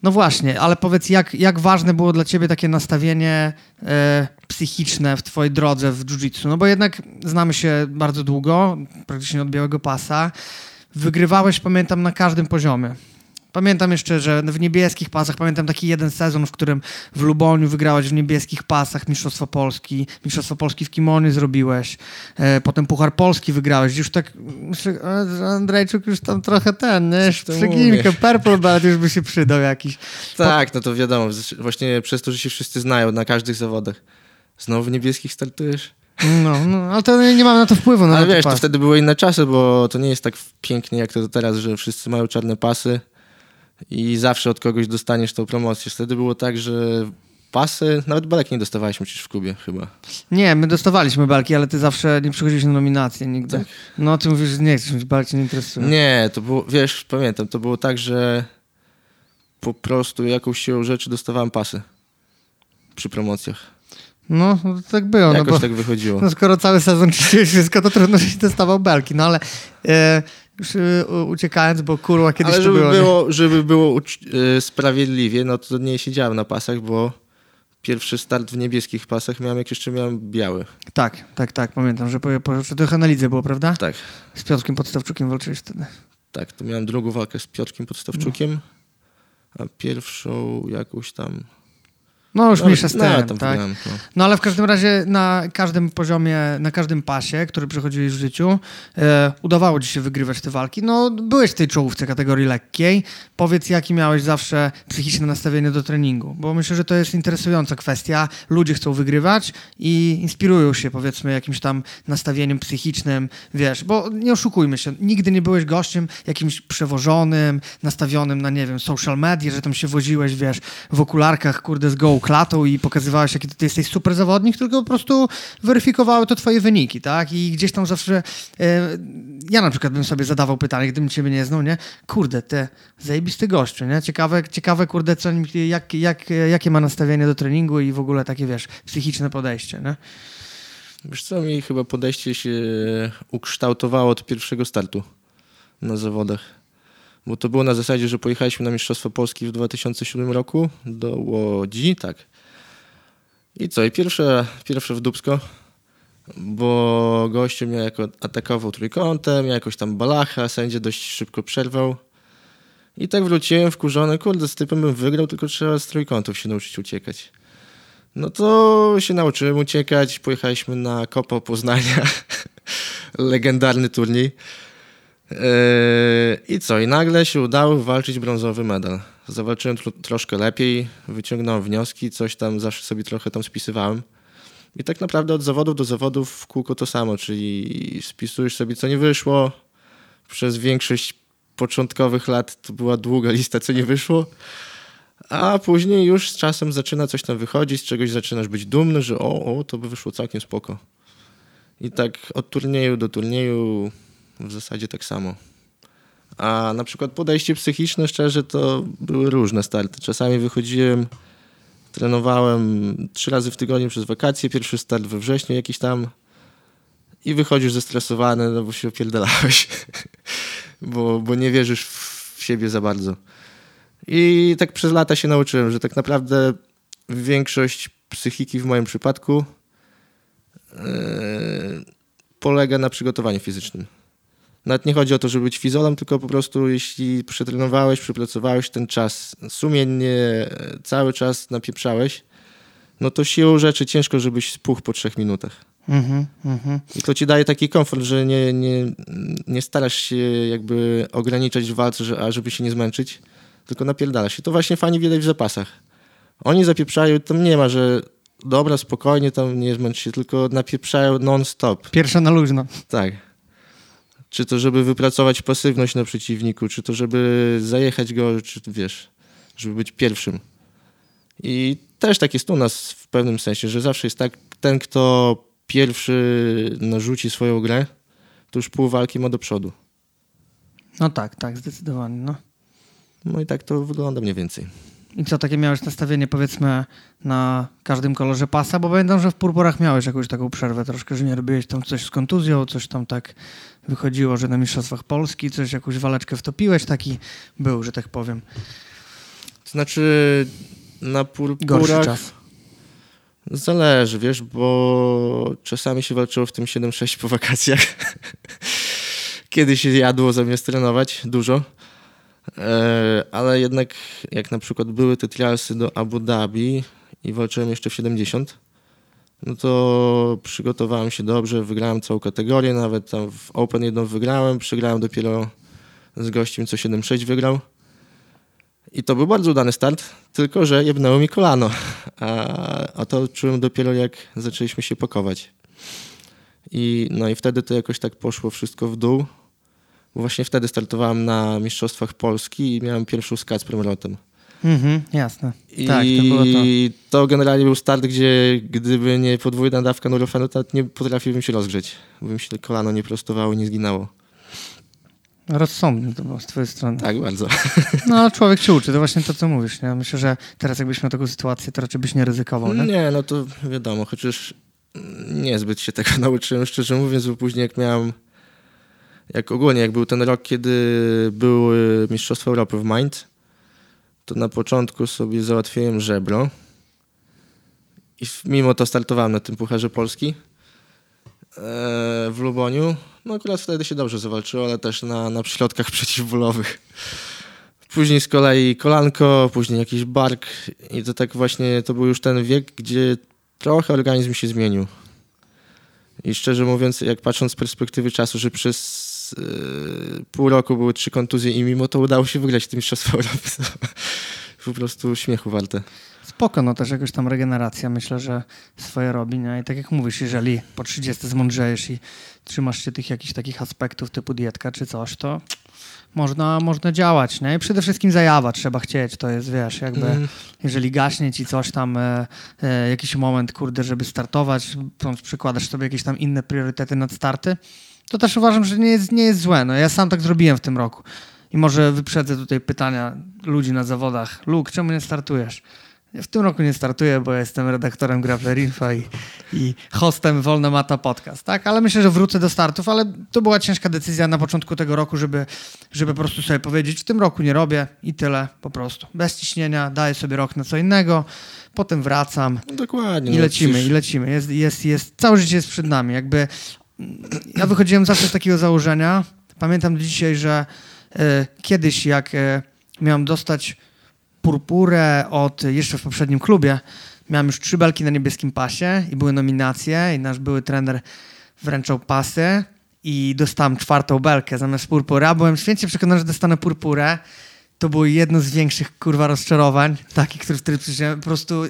no właśnie, ale powiedz, jak, jak ważne było dla ciebie takie nastawienie e, psychiczne w twojej drodze w jiu-jitsu? No bo jednak znamy się bardzo długo, praktycznie od białego pasa. Wygrywałeś, pamiętam, na każdym poziomie. Pamiętam jeszcze, że w niebieskich pasach, pamiętam taki jeden sezon, w którym w Luboniu wygrałeś w niebieskich pasach Mistrzostwo Polski, Mistrzostwo Polski w kimonie zrobiłeś, e, potem Puchar Polski wygrałeś, już tak, że Andrzejczuk już tam trochę ten, nie, mówisz. purple belt już by się przydał jakiś. Tak, no to wiadomo, właśnie przez to, że się wszyscy znają na każdych zawodach. Znowu w niebieskich startujesz? No, no ale to nie mam na to wpływu. No, Ale wiesz, to pasy. wtedy były inne czasy, bo to nie jest tak pięknie jak to teraz, że wszyscy mają czarne pasy i zawsze od kogoś dostaniesz tą promocję. Wtedy było tak, że pasy, nawet belek nie dostawaliśmy przecież w klubie chyba. Nie, my dostawaliśmy belki, ale ty zawsze nie przychodziłeś na nominację nigdy. Tak. No, ty mówisz, że nie chcesz mieć belki, nie interesuje. Nie, to było, wiesz, pamiętam, to było tak, że po prostu jakąś siłą rzeczy dostawałem pasy przy promocjach. No, no to tak było, no Jakoś bo tak wychodziło. no, skoro cały sezon *laughs* czyściłeś wszystko, to trudno, żeś dostawał belki, no ale e, już uciekając, bo kurwa, kiedyś Ale żeby było... było, żeby było y, sprawiedliwie, no to nie siedziałem na pasach, bo pierwszy start w niebieskich pasach miałem, jak jeszcze miałem biały. Tak, tak, tak, pamiętam, że po, po, trochę na lidze było, prawda? Tak, Z Piotrkiem Podstawczukiem walczyłeś wtedy. tak. To miałem drugą walkę z Piotrkiem Podstawczukiem, a pierwszą jakąś tam No już No, mniejsza z no, tym, tam tak? no. No ale w każdym razie na każdym poziomie, na każdym pasie, który przechodziłeś w życiu, e, udawało ci się wygrywać te walki. No byłeś w tej czołówce kategorii lekkiej. Powiedz, jaki miałeś zawsze psychiczne nastawienie do treningu, bo myślę, że to jest interesująca kwestia. Ludzie chcą wygrywać i inspirują się powiedzmy jakimś tam nastawieniem psychicznym, wiesz, bo nie oszukujmy się, nigdy nie byłeś gościem jakimś przewożonym, nastawionym na, nie wiem, social media, że tam się woziłeś, wiesz, w okularkach, kurde, z klatą i pokazywałeś, jaki ty jesteś super zawodnik, tylko po prostu weryfikowały to twoje wyniki, tak? I gdzieś tam zawsze, e, ja na przykład bym sobie zadawał pytanie, gdybym ciebie nie znał, nie? Kurde, te zajebisty gościu, nie? Ciekawe, ciekawe kurde, co, jak, jak, jakie ma nastawienie do treningu i w ogóle takie, wiesz, psychiczne podejście, nie? Wiesz co, mi chyba podejście się ukształtowało od pierwszego startu na zawodach. Bo to było na zasadzie, że pojechaliśmy na Mistrzostwa Polski w 2007 roku do Łodzi, tak. I co, i pierwsze, pierwsze w Dubsko, bo gościu mnie jako atakował trójkątem, ja jakoś tam balacha, sędzia dość szybko przerwał. I tak wróciłem wkurzony, kurde, z typem bym wygrał, tylko trzeba z trójkątów się nauczyć uciekać. No to się nauczyłem uciekać. Pojechaliśmy na Kopo Poznania. *laughs* Legendarny turniej. Yy, I co? I nagle się udało walczyć brązowy medal. Zawalczyłem tro troszkę lepiej, wyciągnąłem wnioski, coś tam zawsze sobie trochę tam spisywałem. I tak naprawdę od zawodów do zawodów w kółko to samo, czyli spisujesz sobie co nie wyszło. Przez większość początkowych lat to była długa *laughs* lista co nie wyszło. A później już z czasem zaczyna coś tam wychodzić, z czegoś zaczynasz być dumny, że o, o, to by wyszło całkiem spoko. I tak od turnieju do turnieju w zasadzie tak samo. A na przykład podejście psychiczne, szczerze, to były różne starty. Czasami wychodziłem, trenowałem trzy razy w tygodniu przez wakacje, pierwszy start we wrześniu jakiś tam i wychodzisz zestresowany, no bo się opierdalałeś, *laughs* bo, bo nie wierzysz w siebie za bardzo. I tak przez lata się nauczyłem, że tak naprawdę większość psychiki w moim przypadku yy, polega na przygotowaniu fizycznym. Nawet nie chodzi o to, żeby być fizolem, tylko po prostu jeśli przetrenowałeś, przepracowałeś ten czas sumiennie, cały czas napieprzałeś, no to siłą rzeczy ciężko, żebyś spuchł po trzech minutach. Mhm, mhm. I to ci daje taki komfort, że nie, nie, nie starasz się jakby ograniczać w walce, że, a żeby się nie zmęczyć, tylko napierdalasz. I to właśnie fani widać w zapasach. Oni zapieprzają, tam nie ma, że dobra, spokojnie, tam nie zmęcz się, tylko napieprzają non-stop. Pierwsza na luźno. Tak. Czy to, żeby wypracować pasywność na przeciwniku, czy to, żeby zajechać go, czy wiesz, żeby być pierwszym. I też tak jest u nas w pewnym sensie, że zawsze jest tak, ten, kto pierwszy narzuci swoją grę, to już pół walki ma do przodu. No tak, tak, zdecydowanie, no. No i tak to wygląda mniej więcej. I co, takie miałeś nastawienie powiedzmy na każdym kolorze pasa? Bo pamiętam, że w purpurach miałeś jakąś taką przerwę troszkę, że nie robiłeś tam coś z kontuzją, coś tam tak wychodziło, że na Mistrzostwach Polski coś, jakąś waleczkę wtopiłeś, taki był, że tak powiem. To znaczy na Gorszy purpurach czas. zależy, wiesz, bo czasami się walczyło w tym 7-6 po wakacjach. *laughs* Kiedy się jadło zamiast trenować dużo. E, ale jednak jak na przykład były te trialsy do Abu Dhabi i walczyłem jeszcze w 70, no to przygotowałem się dobrze, wygrałem całą kategorię, nawet tam w Open jedną wygrałem, przegrałem dopiero z gościem, co 7-6 wygrał. I to był bardzo udany start, tylko że jebnęło mi kolano. A, a to czułem dopiero jak zaczęliśmy się pakować. I, no i wtedy to jakoś tak poszło wszystko w dół. Bo właśnie wtedy startowałem na Mistrzostwach Polski i miałem pierwszą skat z premrotem. Mhm, jasne. I Tak, to było to. to generalnie był start, gdzie gdyby nie podwójna dawka Nurofenu, to nie potrafiłbym się rozgrzeć. Bo mi się kolano nie prostowało, nie zginało. Rozsądnie to było z twojej strony. Tak, bardzo. No, człowiek się uczy, to właśnie to, co mówisz. Nie? Myślę, że teraz jakbyś miał taką sytuację, to raczej byś nie ryzykował, nie? Nie, no to wiadomo, chociaż niezbyt się tego *laughs* nauczyłem, szczerze mówiąc, bo później jak miałem, jak ogólnie, jak był ten rok, kiedy były Mistrzostwa Europy w Mind, to na początku sobie załatwiłem żebro i mimo to startowałem na tym Pucharze Polski e, w Luboniu. No akurat wtedy się dobrze zawalczyło, ale też na, na środkach *laughs* przeciwbólowych. Później z kolei kolanko, później jakiś bark i to tak właśnie, to był już ten wiek, gdzie trochę organizm się zmienił. I szczerze mówiąc, jak patrząc z perspektywy czasu, że przez yy, pół roku były trzy kontuzje i mimo to udało się wygrać tym mistrzostwo Europy, *laughs* po prostu śmiechu warte. Spoko, no też jakoś tam regeneracja myślę, że swoje robi, nie? I tak jak mówisz, jeżeli po 30 zmądrzejesz i trzymasz się tych jakichś takich aspektów typu dietka czy coś, to można, można działać, nie? I przede wszystkim zajawa trzeba chcieć, to jest, wiesz, jakby mm. jeżeli gaśnie ci coś tam, e, e, jakiś moment, kurde, żeby startować, przykładasz sobie jakieś tam inne priorytety nad starty, to też uważam, że nie jest, nie jest złe. No ja sam tak zrobiłem w tym roku. I może wyprzedzę tutaj pytania ludzi na zawodach. Luke, czemu nie startujesz? Ja w tym roku nie startuję, bo jestem redaktorem Grappler i, i hostem Wolna Mata Podcast, tak? Ale myślę, że wrócę do startów, ale to była ciężka decyzja na początku tego roku, żeby, żeby po prostu sobie powiedzieć, w tym roku nie robię i tyle po prostu. Bez ciśnienia, daję sobie rok na co innego, potem wracam. Dokładnie. I no lecimy, i lecimy. Jest, jest, jest, całe życie jest przed nami. Jakby ja wychodziłem zawsze z takiego założenia, pamiętam dzisiaj, że y, kiedyś jak y, miałem dostać purpurę od jeszcze w poprzednim klubie. Miałem już trzy belki na niebieskim pasie i były nominacje i nasz były trener wręczał pasy i dostałem czwartą belkę zamiast purpury. A byłem święcie przekonany, że dostanę purpurę. To było jedno z większych kurwa rozczarowań, takich, które wtedy przeżyłem. Po prostu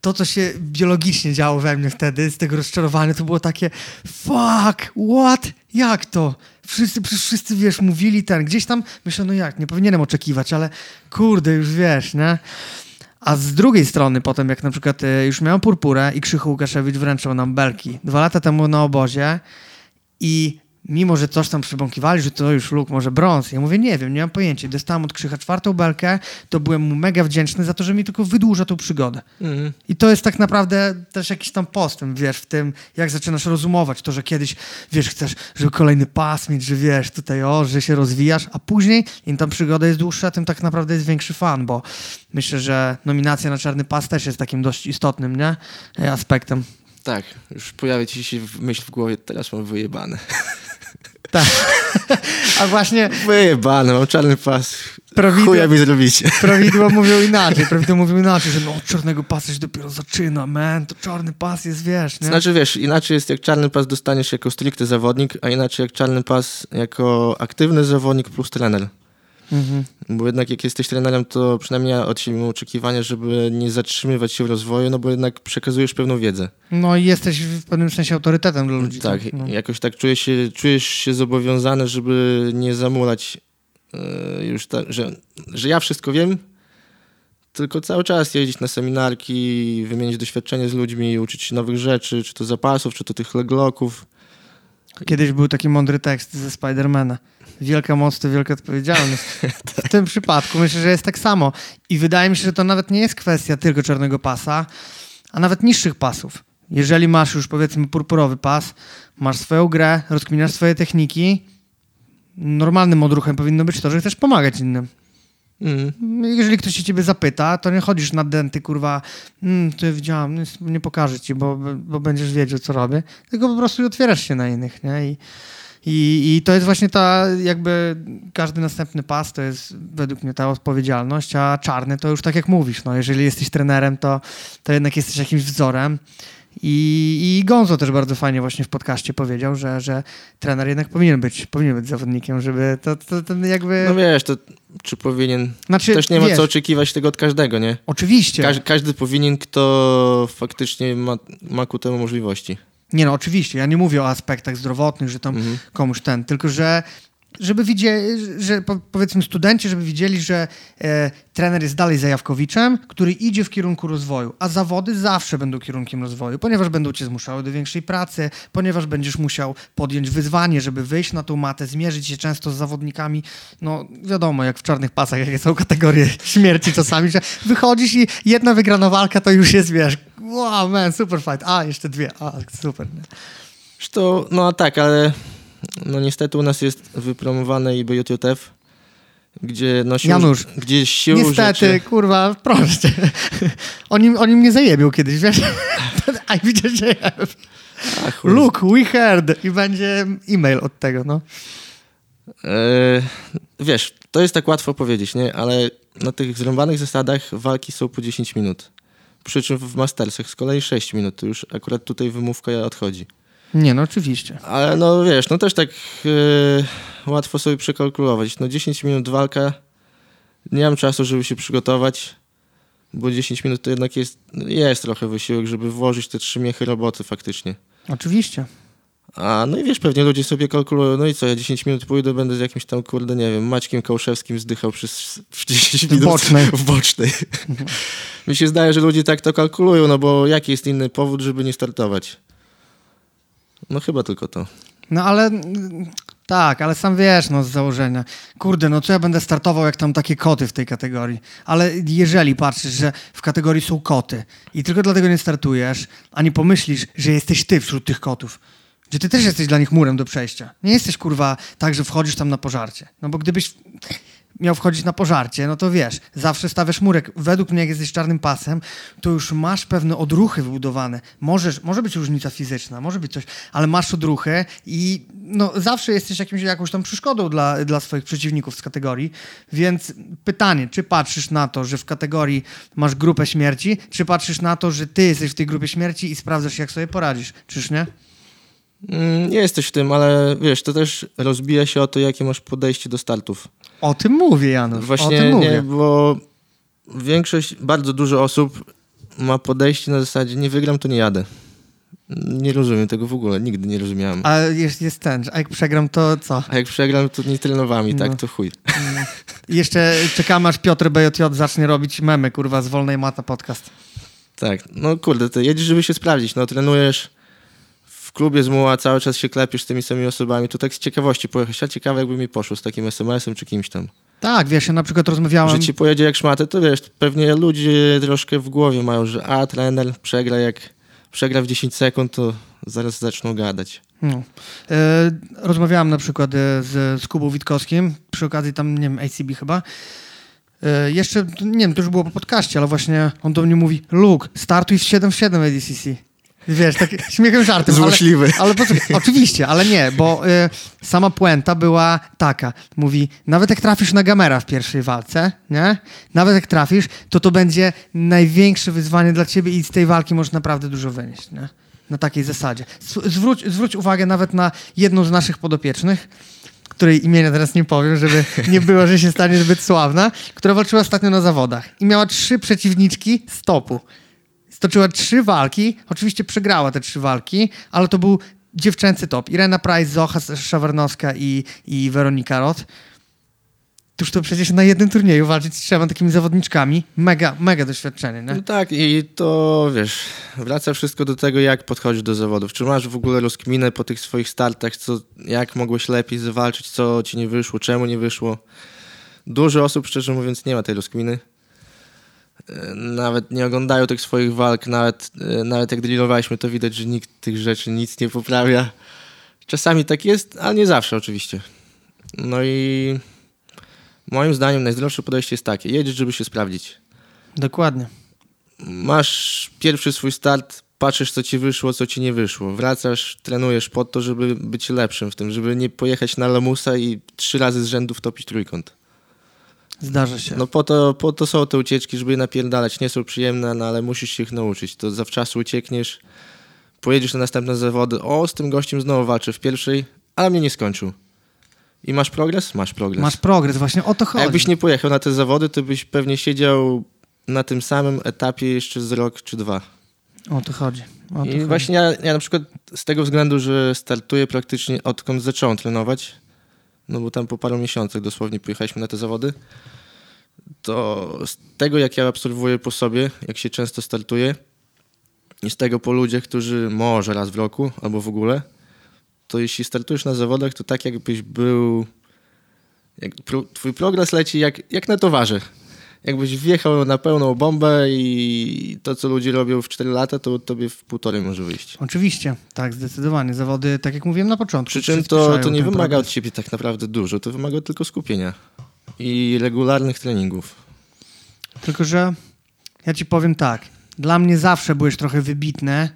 to, co się biologicznie działo we mnie wtedy, z tego rozczarowania, to było takie fuck, what? Jak to? Wszyscy, wszyscy, wiesz, mówili ten, gdzieś tam, myślę, no jak, nie powinienem oczekiwać, ale kurde, już wiesz, nie? A z drugiej strony potem, jak na przykład e, już miałem purpurę i Krzychu Łukaszewicz wręczał nam belki dwa lata temu na obozie i mimo że coś tam przybąkiwali, że to już luk może brąz. Ja mówię, nie wiem, nie mam pojęcia. Dostałem od Krzycha czwartą belkę, to byłem mu mega wdzięczny za to, że mi tylko wydłuża tą przygodę. Mhm. I to jest tak naprawdę też jakiś tam postęp, wiesz, w tym, jak zaczynasz rozumować to, że kiedyś, wiesz, chcesz, żeby kolejny pas mieć, że wiesz, tutaj o, że się rozwijasz, a później im ta przygoda jest dłuższa, tym tak naprawdę jest większy fan, bo myślę, że nominacja na czarny pas też jest takim dość istotnym, nie? Aspektem. Tak, już pojawia ci się myśl w głowie, teraz mam wyjebane. *laughs* Tak. A właśnie... Wyjebane, mam czarny pas. Prawidło, Chuja mi zrobicie. Prawidło *laughs* mówią inaczej. Prawidło mówią inaczej, że no czarnego pasa się dopiero zaczyna, man. To czarny pas jest, wiesz, nie? Znaczy, wiesz, inaczej jest jak czarny pas dostaniesz jako stricte zawodnik, a inaczej jak czarny pas jako aktywny zawodnik plus trener. Mhm. Bo jednak jak jesteś trenerem, to przynajmniej ja od siebie mam oczekiwanie, żeby nie zatrzymywać się w rozwoju, no bo jednak przekazujesz pewną wiedzę. No i jesteś w pewnym sensie autorytetem dla ludzi. Tak, tak? No. jakoś tak czujesz się, czujesz się zobowiązany, żeby nie zamulać yy, już ta, że, że ja wszystko wiem, tylko cały czas jeździć na seminarki, wymienić doświadczenie z ludźmi, uczyć się nowych rzeczy, czy to zapasów, czy to tych legloków. Kiedyś był taki mądry tekst ze Spidermana wielka moc to wielka odpowiedzialność. *laughs* W tym przypadku myślę, że jest tak samo. I wydaje mi się, że to nawet nie jest kwestia tylko czarnego pasa, a nawet niższych pasów. Jeżeli masz już powiedzmy purpurowy pas, masz swoją grę, rozkminiasz swoje techniki, normalnym odruchem powinno być to, że chcesz pomagać innym. Mm. Jeżeli ktoś się ciebie zapyta, to nie chodzisz na denty, kurwa, mm, to ja widziałam, nie pokażę ci, bo, bo będziesz wiedział, co robię, tylko po prostu otwierasz się na innych, nie? I i, I to jest właśnie ta, jakby każdy następny pas to jest według mnie ta odpowiedzialność, a czarny to już tak jak mówisz, no, jeżeli jesteś trenerem, to, to jednak jesteś jakimś wzorem. I, I Gonzo też bardzo fajnie właśnie w podcaście powiedział, że, że trener jednak powinien być, powinien być zawodnikiem, żeby to, to, to jakby... No wiesz, to czy powinien... Znaczy, Też nie ma wiesz, co oczekiwać tego od każdego, nie? Oczywiście. Każ, każdy powinien, kto faktycznie ma, ma ku temu możliwości. Nie no, oczywiście, ja nie mówię o aspektach zdrowotnych, że tam mhm. komuś ten, tylko że żeby widzieli, że powiedzmy studenci, żeby widzieli, że e, trener jest dalej zajawkowiczem, który idzie w kierunku rozwoju, a zawody zawsze będą kierunkiem rozwoju, ponieważ będą cię zmuszały do większej pracy, ponieważ będziesz musiał podjąć wyzwanie, żeby wyjść na tą matę, zmierzyć się często z zawodnikami, no wiadomo, jak w czarnych pasach, jakie są kategorie *laughs* śmierci czasami, że wychodzisz i jedna wygrana walka to już jest, wiesz, wow, man, super fight, a, jeszcze dwie, a, super. Nie? To, no tak, ale no niestety u nas jest wypromowane i BJJF, gdzie no sił, Janusz, gdzie sił niestety, rzeczy... kurwa, proszę *laughs* oni, oni mnie zajebią kiedyś, wiesz? *laughs* I widzisz, że Look, we heard i będzie e-mail od tego, no. E, wiesz, to jest tak łatwo powiedzieć, nie? Ale na tych zrąbanych zasadach walki są po 10 minut. Przy czym w Mastersach z kolei 6 minut. To już akurat tutaj wymówka odchodzi. Nie, no oczywiście. Ale no wiesz, no też tak yy, łatwo sobie przekalkulować. No 10 minut walka, nie mam czasu, żeby się przygotować, bo 10 minut to jednak jest, jest trochę wysiłek, żeby włożyć te trzy miechy roboty faktycznie. Oczywiście. A no i wiesz, pewnie ludzie sobie kalkulują, no i co, ja 10 minut pójdę, będę z jakimś tam, kurde, nie wiem, Maćkiem Kołszewskim zdychał przez *laughs* 10 minut. W bocznej. W bocznej. Mi się zdaje, że ludzie tak to kalkulują, no bo jaki jest inny powód, żeby nie startować? No chyba tylko to. No ale tak, ale sam wiesz, no z założenia. Kurde, no co ja będę startował, jak tam takie koty w tej kategorii. Ale jeżeli patrzysz, że w kategorii są koty i tylko dlatego nie startujesz, a nie pomyślisz, że jesteś ty wśród tych kotów, że ty też jesteś dla nich murem do przejścia. Nie jesteś, kurwa, tak, że wchodzisz tam na pożarcie. No bo gdybyś miał wchodzić na pożarcie, no to wiesz, zawsze stawiasz murek. Według mnie, jak jesteś czarnym pasem, to już masz pewne odruchy wybudowane. Możesz, może być różnica fizyczna, może być coś, ale masz odruchy i no, zawsze jesteś jakimś, jakąś tam przeszkodą dla, dla swoich przeciwników z kategorii. Więc pytanie, czy patrzysz na to, że w kategorii masz grupę śmierci, czy patrzysz na to, że ty jesteś w tej grupie śmierci i sprawdzasz, jak sobie poradzisz? Czyż nie? Mm, Nie jesteś w tym, ale wiesz, to też rozbija się o to, jakie masz podejście do startów. O tym mówię, Janusz. o Właśnie tym mówię. nie, bo większość, bardzo dużo osób ma podejście na zasadzie nie wygram, to nie jadę. Nie rozumiem tego w ogóle, nigdy nie rozumiałem. A jest, jest ten, a jak przegram, to co? A jak przegram, to nie trenowami, No. tak, to chuj. I jeszcze czekamy, aż Piotr BJJ zacznie robić memy, kurwa, z Wolnej Mata podcast. Tak, no kurde, ty jedziesz, żeby się sprawdzić, no trenujesz w klubie z muła, cały czas się klepisz z tymi samymi osobami, to tak z ciekawości pojechać, a ciekawe jakby mi poszło z takim SMS-em czy kimś tam. Tak, wiesz, ja na przykład rozmawiałem... Że ci pojedzie jak szmatę, to wiesz, pewnie ludzie troszkę w głowie mają, że a, trener przegra jak przegra w 10 sekund, to zaraz zaczną gadać. No. E, rozmawiałem na przykład e, z, z Kubą Witkowskim, przy okazji tam, nie wiem, ACB chyba. E, jeszcze, nie wiem, to już było po podcaście, ale właśnie on do mnie mówi, Luke, startuj w 7 w 7 ADCC. Wiesz, tak śmiechem żartem. Złośliwy. Ale, ale poczekaj, oczywiście, ale nie, bo e, sama puenta była taka. Mówi, nawet jak trafisz na Gamera w pierwszej walce, nie? Nawet jak trafisz, to to będzie największe wyzwanie dla ciebie i z tej walki możesz naprawdę dużo wynieść, nie? Na takiej zasadzie. Zwróć, zwróć uwagę nawet na jedną z naszych podopiecznych, której imienia teraz nie powiem, żeby nie było, że się stanie zbyt sławna, która walczyła ostatnio na zawodach i miała trzy przeciwniczki z topu. Stoczyła trzy walki, oczywiście przegrała te trzy walki, ale to był dziewczęcy top. Irena Price, Zocha Szawarnowska i, i Weronika Roth. Tuż to przecież na jednym turnieju walczyć z trzema takimi zawodniczkami. Mega, mega doświadczenie, nie? No tak, i to wiesz, wraca wszystko do tego, jak podchodzisz do zawodów. Czy masz w ogóle rozkminę po tych swoich startach, co, jak mogłeś lepiej zawalczyć, co ci nie wyszło, czemu nie wyszło. Dużo osób, szczerze mówiąc, nie ma tej rozkminy. E, Nawet nie oglądają tych swoich walk, nawet, e, nawet jak drillowaliśmy, to widać, że nikt tych rzeczy nic nie poprawia. Czasami tak jest, ale nie zawsze oczywiście. No i moim zdaniem najzdrowsze podejście jest takie, jedziesz, żeby się sprawdzić Dokładnie. masz pierwszy swój start, patrzysz co ci wyszło, co ci nie wyszło. Wracasz, trenujesz po to, żeby być lepszym w tym, żeby nie pojechać na lamusa i trzy razy z rzędu wtopić trójkąt. Zdarza się. No po to, po to są te ucieczki, żeby je napierdalać. Nie są przyjemne, no ale musisz się ich nauczyć. To zawczasu uciekniesz, pojedziesz na następne zawody. O, z tym gościem znowu walczę w pierwszej, ale mnie nie skończył. I masz progres? Masz progres. Masz progres, właśnie o to A chodzi. jakbyś nie pojechał na te zawody, to byś pewnie siedział na tym samym etapie jeszcze z rok czy dwa. O to chodzi. O to I chodzi. właśnie ja, ja na przykład z tego względu, że startuję praktycznie odkąd zacząłem trenować, no bo tam po paru miesiącach dosłownie pojechaliśmy na te zawody, to z tego jak ja obserwuję po sobie, jak się często startuję i z tego po ludziach, którzy może raz w roku albo w ogóle, to jeśli startujesz na zawodach, to tak jakbyś był, jak pro, twój progres leci jak, jak na towarze. Jakbyś wjechał na pełną bombę i to, co ludzie robią w 4 lata, to tobie w półtorej może wyjść. Oczywiście, tak, zdecydowanie. Zawody, tak jak mówiłem na początku. Przy czym to, to nie wymaga od progres. ciebie tak naprawdę dużo, to wymaga tylko skupienia i regularnych treningów. Tylko, że ja ci powiem tak. Dla mnie zawsze byłeś trochę wybitny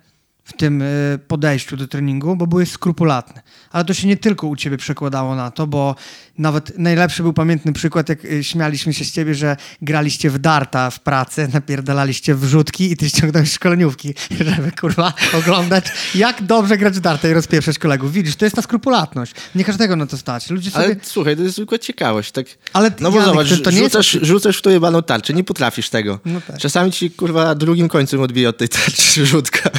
w tym y, podejściu do treningu, bo byłeś skrupulatny. Ale to się nie tylko u ciebie przekładało na to, bo nawet najlepszy był pamiętny przykład, jak y, śmialiśmy się z ciebie, że graliście w darta w pracy, *laughs* napierdalaliście wrzutki i ty ściągnąłeś szkoleniówki, *laughs* żeby kurwa oglądać, jak dobrze grać w darta i rozpieprzać kolegów. Widzisz, to jest ta skrupulatność. Nie każdego na to stać. Ludzie sobie... Ale słuchaj, to jest zwykła ciekawość. Tak? Ale no bo Janek, zobacz, to, to nie rzucasz, jest... rzucasz w to jebaną tarczę, nie potrafisz tego. No tak. Czasami ci kurwa drugim końcem odbije od tej tarczy *laughs* rzutka.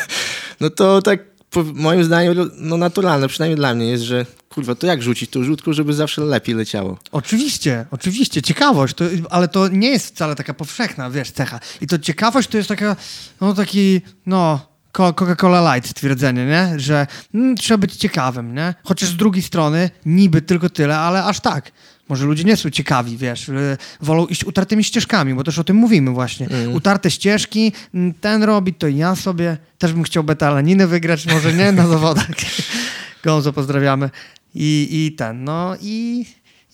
No to tak po, moim zdaniem no naturalne, przynajmniej dla mnie jest, że kurwa, to jak rzucić tą rzutką, żeby zawsze lepiej leciało? Oczywiście, oczywiście, ciekawość, to, ale to nie jest wcale taka powszechna, wiesz, cecha. I to ciekawość to jest taka, no taki, no, Coca-Cola Light stwierdzenie, nie? Że mm, trzeba być ciekawym, nie? Chociaż z drugiej strony niby tylko tyle, ale aż tak. Może ludzie nie są ciekawi, wiesz, wolą iść utartymi ścieżkami, bo też o tym mówimy właśnie. Mm. Utarte ścieżki, mm, ten robi, to ja sobie też bym chciał betalaninę wygrać, może nie na zawodach. *laughs* Gonzo, pozdrawiamy. I, i ten, no i,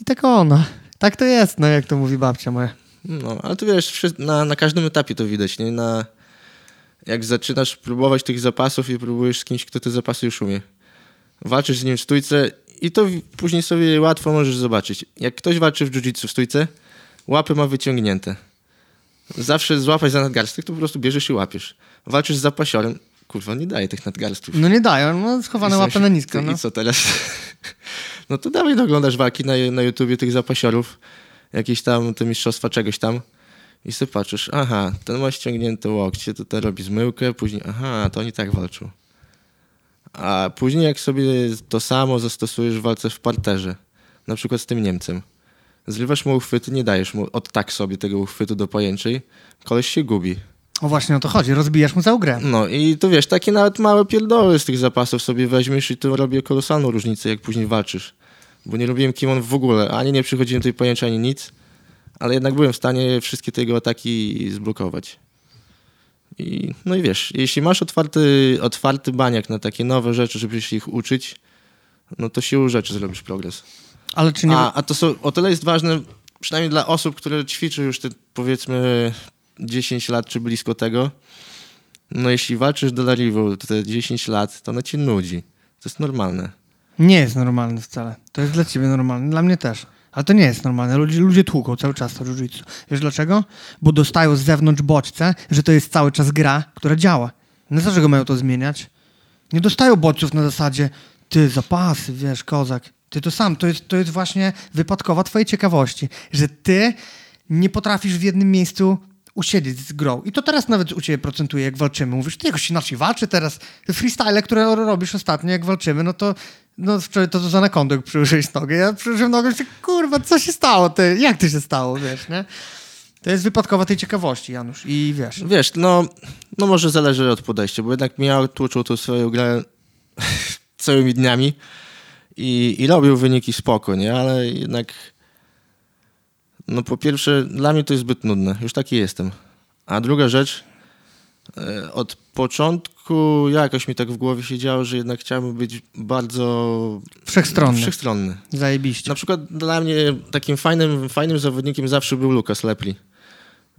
i tak ono. Tak to jest, no jak to mówi babcia moja. No, ale to wiesz, na, na każdym etapie to widać, nie? Na, jak zaczynasz próbować tych zapasów i próbujesz z kimś, kto te zapasy już umie. Walczysz z nim w stójce i to później sobie łatwo możesz zobaczyć. Jak ktoś walczy w jiu-jitsu w stójce, łapy ma wyciągnięte. Zawsze złapać za nadgarstek, to po prostu bierzesz i łapiesz. Walczysz z zapasiorem, kurwa, nie daje tych nadgarstków. No nie dają, no schowane łapy na nisko. No. I co teraz? *laughs* No to dawaj oglądasz walki na, na YouTubie tych zapasiorów, jakieś tam te mistrzostwa czegoś tam i sobie patrzysz, aha, ten ma ściągnięte łokcie, to ten robi zmyłkę, później, aha, to oni tak walczą. A później jak sobie to samo zastosujesz w walce w parterze, na przykład z tym Niemcem, zrywasz mu uchwyty, nie dajesz mu od tak sobie tego uchwytu do pojęczej, koleś się gubi. O właśnie o to chodzi, rozbijasz mu całą grę. No i to wiesz, takie nawet małe pierdoły z tych zapasów sobie weźmiesz i to robi kolosalną różnicę, jak później walczysz. Bo nie robiłem kimon w ogóle, ani nie przychodziłem do tej pojęcia, ani nic, ale jednak byłem w stanie wszystkie te jego ataki zblokować. I, no i wiesz, jeśli masz otwarty, otwarty baniak na takie nowe rzeczy, żeby się ich uczyć, no to siłą rzeczy zrobisz progres. Ale czy nie... A, a to są, o tyle jest ważne, przynajmniej dla osób, które ćwiczą już te powiedzmy 10 lat czy blisko tego, no jeśli walczysz do Larivu te 10 lat, to ono cię nudzi. To jest normalne. Nie jest normalne wcale. To jest dla ciebie normalne, dla mnie też. Ale to nie jest normalne. Ludzie, ludzie tłuką cały czas to jiu-jitsu. Wiesz dlaczego? Bo dostają z zewnątrz bodźce, że to jest cały czas gra, która działa. No dlaczego mają to zmieniać? Nie dostają bodźców na zasadzie ty, zapasy, wiesz, kozak. Ty to sam. To jest, to jest właśnie wypadkowa twojej ciekawości, że ty nie potrafisz w jednym miejscu usiedzieć z grą. I to teraz nawet u ciebie procentuje, jak walczymy. Mówisz, ty jakoś inaczej walczy teraz. Te freestyle, które robisz ostatnio, jak walczymy, no to no wczoraj to, za nakondę przyłożyłeś nogę. Ja przyłożyłem nogę i kurwa, co się stało? Ty? Jak to się stało, wiesz, nie? To jest wypadkowa tej ciekawości, Janusz, i wiesz. Wiesz, no, no może zależy od podejścia, bo jednak miał tłuczył tu swoją grę *laughs* całymi dniami i, i robił wyniki spoko, nie? Ale jednak no po pierwsze, dla mnie to jest zbyt nudne. Już taki jestem. A druga rzecz, e, od początku jakoś mi tak w głowie się działo, że jednak chciałbym być bardzo wszechstronny. wszechstronny. Zajebiście. Na przykład dla mnie takim fajnym, fajnym zawodnikiem zawsze był Lukas Lepli.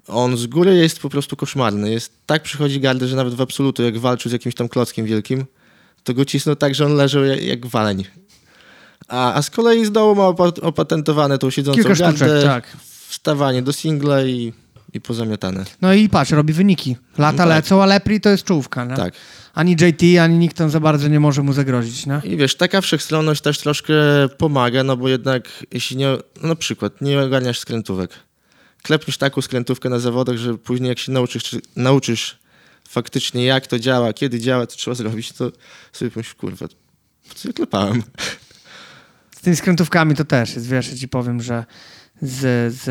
On z góry jest po prostu koszmarny. Jest, tak przychodzi gardę, że nawet w absolutu, jak walczył z jakimś tam klockiem wielkim, to go cisnął tak, że on leżał jak, jak waleń. A, a z kolei z dołu ma opatentowane tą siedzącą Kilka gardę, sztuczek, tak. wstawanie do singla i, i pozamiatane. No i patrz, robi wyniki. Lata no tak. lecą, a Lepri to jest czołówka, nie? Tak. Ani JT, ani nikt tam za bardzo nie może mu zagrozić, nie? I wiesz, taka wszechstronność też troszkę pomaga, no bo jednak jeśli nie, no na przykład nie ogarniasz skrętówek, klepniesz taką skrętówkę na zawodach, że później jak się nauczysz, nauczysz faktycznie jak to działa, kiedy działa, co trzeba zrobić, to sobie pomyślisz, kurwa, co ja klepałem? Tymi skrętówkami to też jest, wiesz, ja ci powiem, że z, z...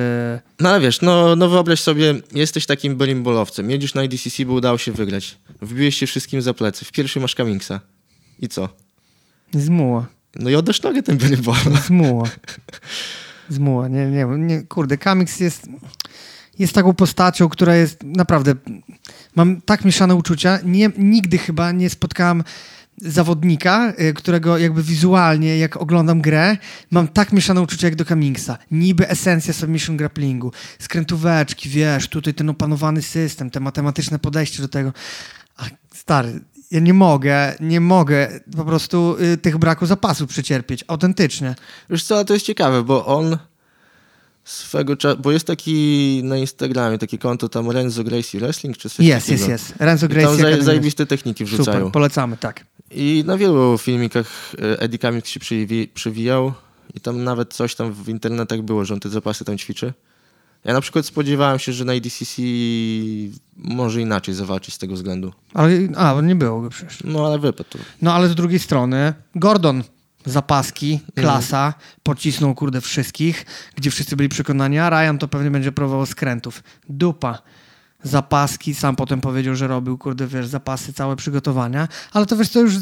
No ale wiesz, no, no wyobraź sobie, jesteś takim belimbolowcem, jedziesz na IDCC, bo udało się wygrać. Wbiłeś się wszystkim za plecy. W pierwszym masz Kamingsa. I co? Zmuła. No i oddasz nogę ten berimbol. Zmuła. *laughs* Zmuła. Nie, nie, nie, kurde, Kamix jest, jest taką postacią, która jest naprawdę... Mam tak mieszane uczucia. Nie, nigdy chyba nie spotkałam zawodnika, y, którego jakby wizualnie, jak oglądam grę, mam tak mieszane uczucia jak do Cummingsa. Niby esencja submission grapplingu, skrętóweczki, wiesz, tutaj ten opanowany system, te matematyczne podejście do tego. A stary, ja nie mogę, nie mogę po prostu y, tych braku zapasów przecierpieć, autentycznie. Wiesz co, to jest ciekawe, bo on swego czasu, bo jest taki na Instagramie, takie konto tam Renzo Gracie Wrestling, czy coś Jest, jest, jest. Renzo Gracie tam zaj, zajebiste techniki wrzucają. Super, polecamy, tak. I na wielu filmikach e, Eddie Cummings się przywi- przywijał i tam nawet coś tam w internetach było, że on te zapasy tam ćwiczy. Ja na przykład spodziewałem się, że na ADCC może inaczej zawalczyć z tego względu. Ale, a, nie było go przecież. No ale wypadł. No ale z drugiej strony Gordon zapaski, klasa, pocisnął kurde wszystkich, gdzie wszyscy byli przekonani, a Ryan to pewnie będzie próbował skrętów. Dupa. Zapaski, sam potem powiedział, że robił, kurde, wiesz, zapasy, całe przygotowania, ale to wiesz, to już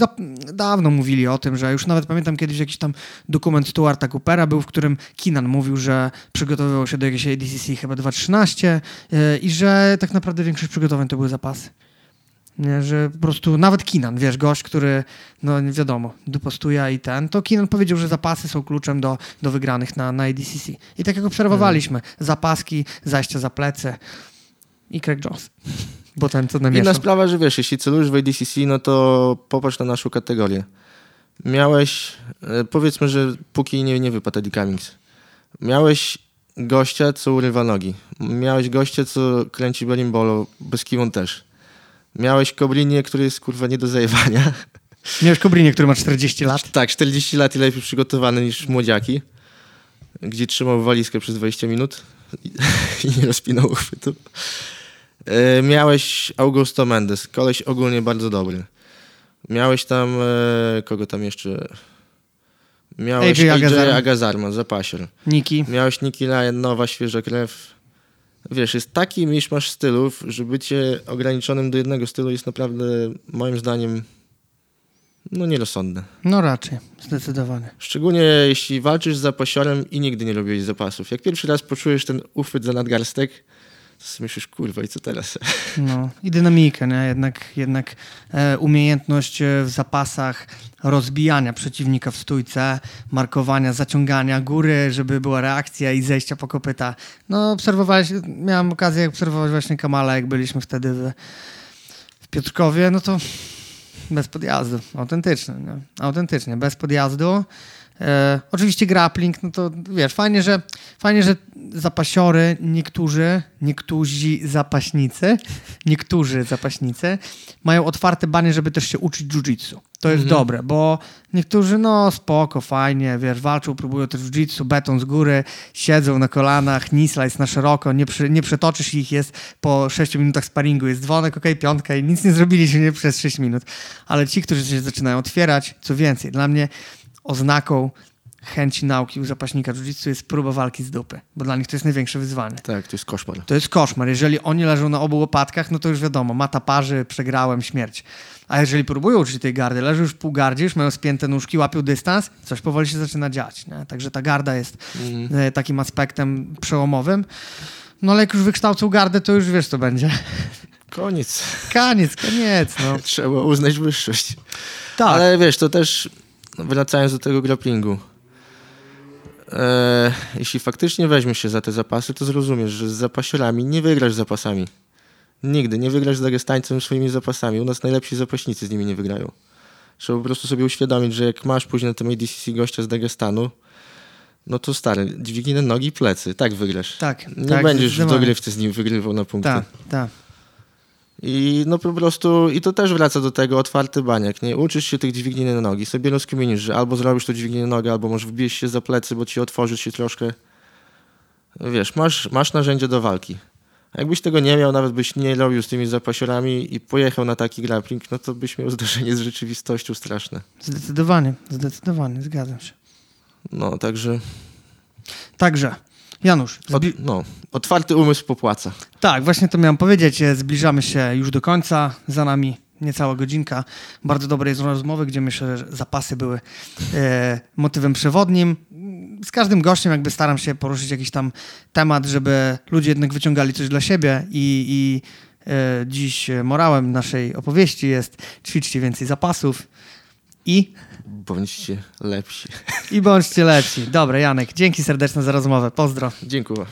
dawno mówili o tym, że już nawet pamiętam kiedyś jakiś tam dokument Stuarta Coopera był, w którym Kinan mówił, że przygotowywał się do jakiejś ADCC chyba 2.13 yy, i że tak naprawdę większość przygotowań to były zapasy. Nie, że po prostu nawet Kinan, wiesz, gość, który, no nie wiadomo, dupostuja i ten, to Kinan powiedział, że zapasy są kluczem do, do wygranych na, na ADCC. I tak jak obserwowaliśmy, zapaski, zajścia za plecy i Craig Jones. *laughs* Bo ten co Inna namieszał. sprawa, że wiesz, jeśli celujesz w ADCC, no to popatrz na naszą kategorię. Miałeś, e, powiedzmy, że póki nie, nie wypadł Eddie Cummings, miałeś gościa, co urywa nogi. Miałeś gościa, co kręci berimbolo, bez kiwon też. Miałeś Kobrinie, który jest kurwa nie do zajebania. *laughs* Miałeś Kobrinie, który ma 40 lat. Tak, 40 lat i lepiej przygotowany niż młodziaki, gdzie trzymał walizkę przez 20 minut i, *laughs* i nie rozpinał uchwytu. E, miałeś Augusto Mendes, koleś ogólnie bardzo dobry. Miałeś tam, e, kogo tam jeszcze? Miałeś AJ Agazarma. Agazarma, zapasier. Niki. Miałeś Nicky Ryan, nowa, świeża krew. Wiesz, jest taki miszmasz stylów, że bycie ograniczonym do jednego stylu jest naprawdę, moim zdaniem, no nierozsądne. No raczej, zdecydowanie. Szczególnie jeśli walczysz z zapasiorem i nigdy nie robiłeś zapasów. Jak pierwszy raz poczujesz ten uchwyt za nadgarstek, myślisz, kurwa, i co teraz? No i dynamikę, nie? Jednak, jednak e, umiejętność e, w zapasach rozbijania przeciwnika w stójce, markowania, zaciągania góry, żeby była reakcja i zejścia po kopyta. No obserwowałeś, miałem okazję obserwować właśnie Kamala, jak byliśmy wtedy w, w Piotrkowie, no to bez podjazdu, autentycznie, nie? autentycznie, bez podjazdu. E, oczywiście grappling, no to wiesz, fajnie, że fajnie, że zapasiory, niektórzy, niektórzy zapaśnicy, niektórzy zapaśnicy mają otwarte banie, żeby też się uczyć jiu-jitsu. To jest Mhm. dobre, bo niektórzy, no spoko, fajnie, wiesz, walczą, próbują też jiu-jitsu, beton z góry, siedzą na kolanach, knee slice na szeroko, nie, przy, nie przetoczysz ich, jest po 6 minutach sparingu, jest dzwonek, okej, piątka i nic nie zrobiliśmy nie przez 6 minut. Ale ci, którzy się zaczynają otwierać, co więcej, dla mnie oznaką chęci nauki u zapaśnika jiu-jitsu jest próba walki z dupy, bo dla nich to jest największe wyzwanie. tak, to jest koszmar. To jest koszmar. Jeżeli oni leżą na obu łopatkach, no to już wiadomo, mata parzy, przegrałem, śmierć. A jeżeli próbują uczyć tej gardy, leżą już pół gardzie, już mają spięte nóżki, łapią dystans, coś powoli się zaczyna dziać. Nie? Także ta garda jest Mhm. e, takim aspektem przełomowym. No ale jak już wykształcą gardę, to już wiesz, co będzie. Koniec. Koniec, koniec, no. *laughs* Trzeba uznać wyższość. Tak. Ale wiesz, to też wracając do tego grapplingu. E, jeśli faktycznie weźmiesz się za te zapasy, to zrozumiesz, że z zapasiorami nie wygrasz z zapasami. Nigdy. Nie wygrasz z Dagestańcem swoimi zapasami. U nas najlepsi zapaśnicy z nimi nie wygrają. Trzeba po prostu sobie uświadomić, że jak masz później na tym ADCC gościa z Dagestanu, no to stary, dźwignie nogi i plecy. Tak wygrasz. Tak, Nie tak, będziesz w dogrywce z nim wygrywał na punkty. Tak, tak. I no po prostu, i to też wraca do tego otwarty baniak, nie? Uczysz się tych dźwigni na nogi, sobie rozkminisz, że albo zrobisz to dźwignię na nogę, albo może wbijesz się za plecy, bo ci otworzysz się troszkę. Wiesz, masz, masz narzędzie do walki. A jakbyś tego nie miał, nawet byś nie robił z tymi zapasiorami i pojechał na taki grappling, no to byś miał zderzenie z rzeczywistością straszne. Zdecydowanie, zdecydowanie, zgadzam się. No, także Także, Janusz, od, zbi- no, otwarty umysł popłaca. Tak, właśnie to miałem powiedzieć. E, Zbliżamy się już do końca. Za nami niecała godzinka bardzo dobrej rozmowy, gdzie myślę, że zapasy były e, motywem przewodnim. Z każdym gościem jakby staram się poruszyć jakiś tam temat, żeby ludzie jednak wyciągali coś dla siebie i, i e, dziś morałem naszej opowieści jest ćwiczcie więcej zapasów i, Bądźcie lepsi. i bądźcie lepsi. Dobra, Janek, dzięki serdeczne za rozmowę. Pozdro. Dziękuję.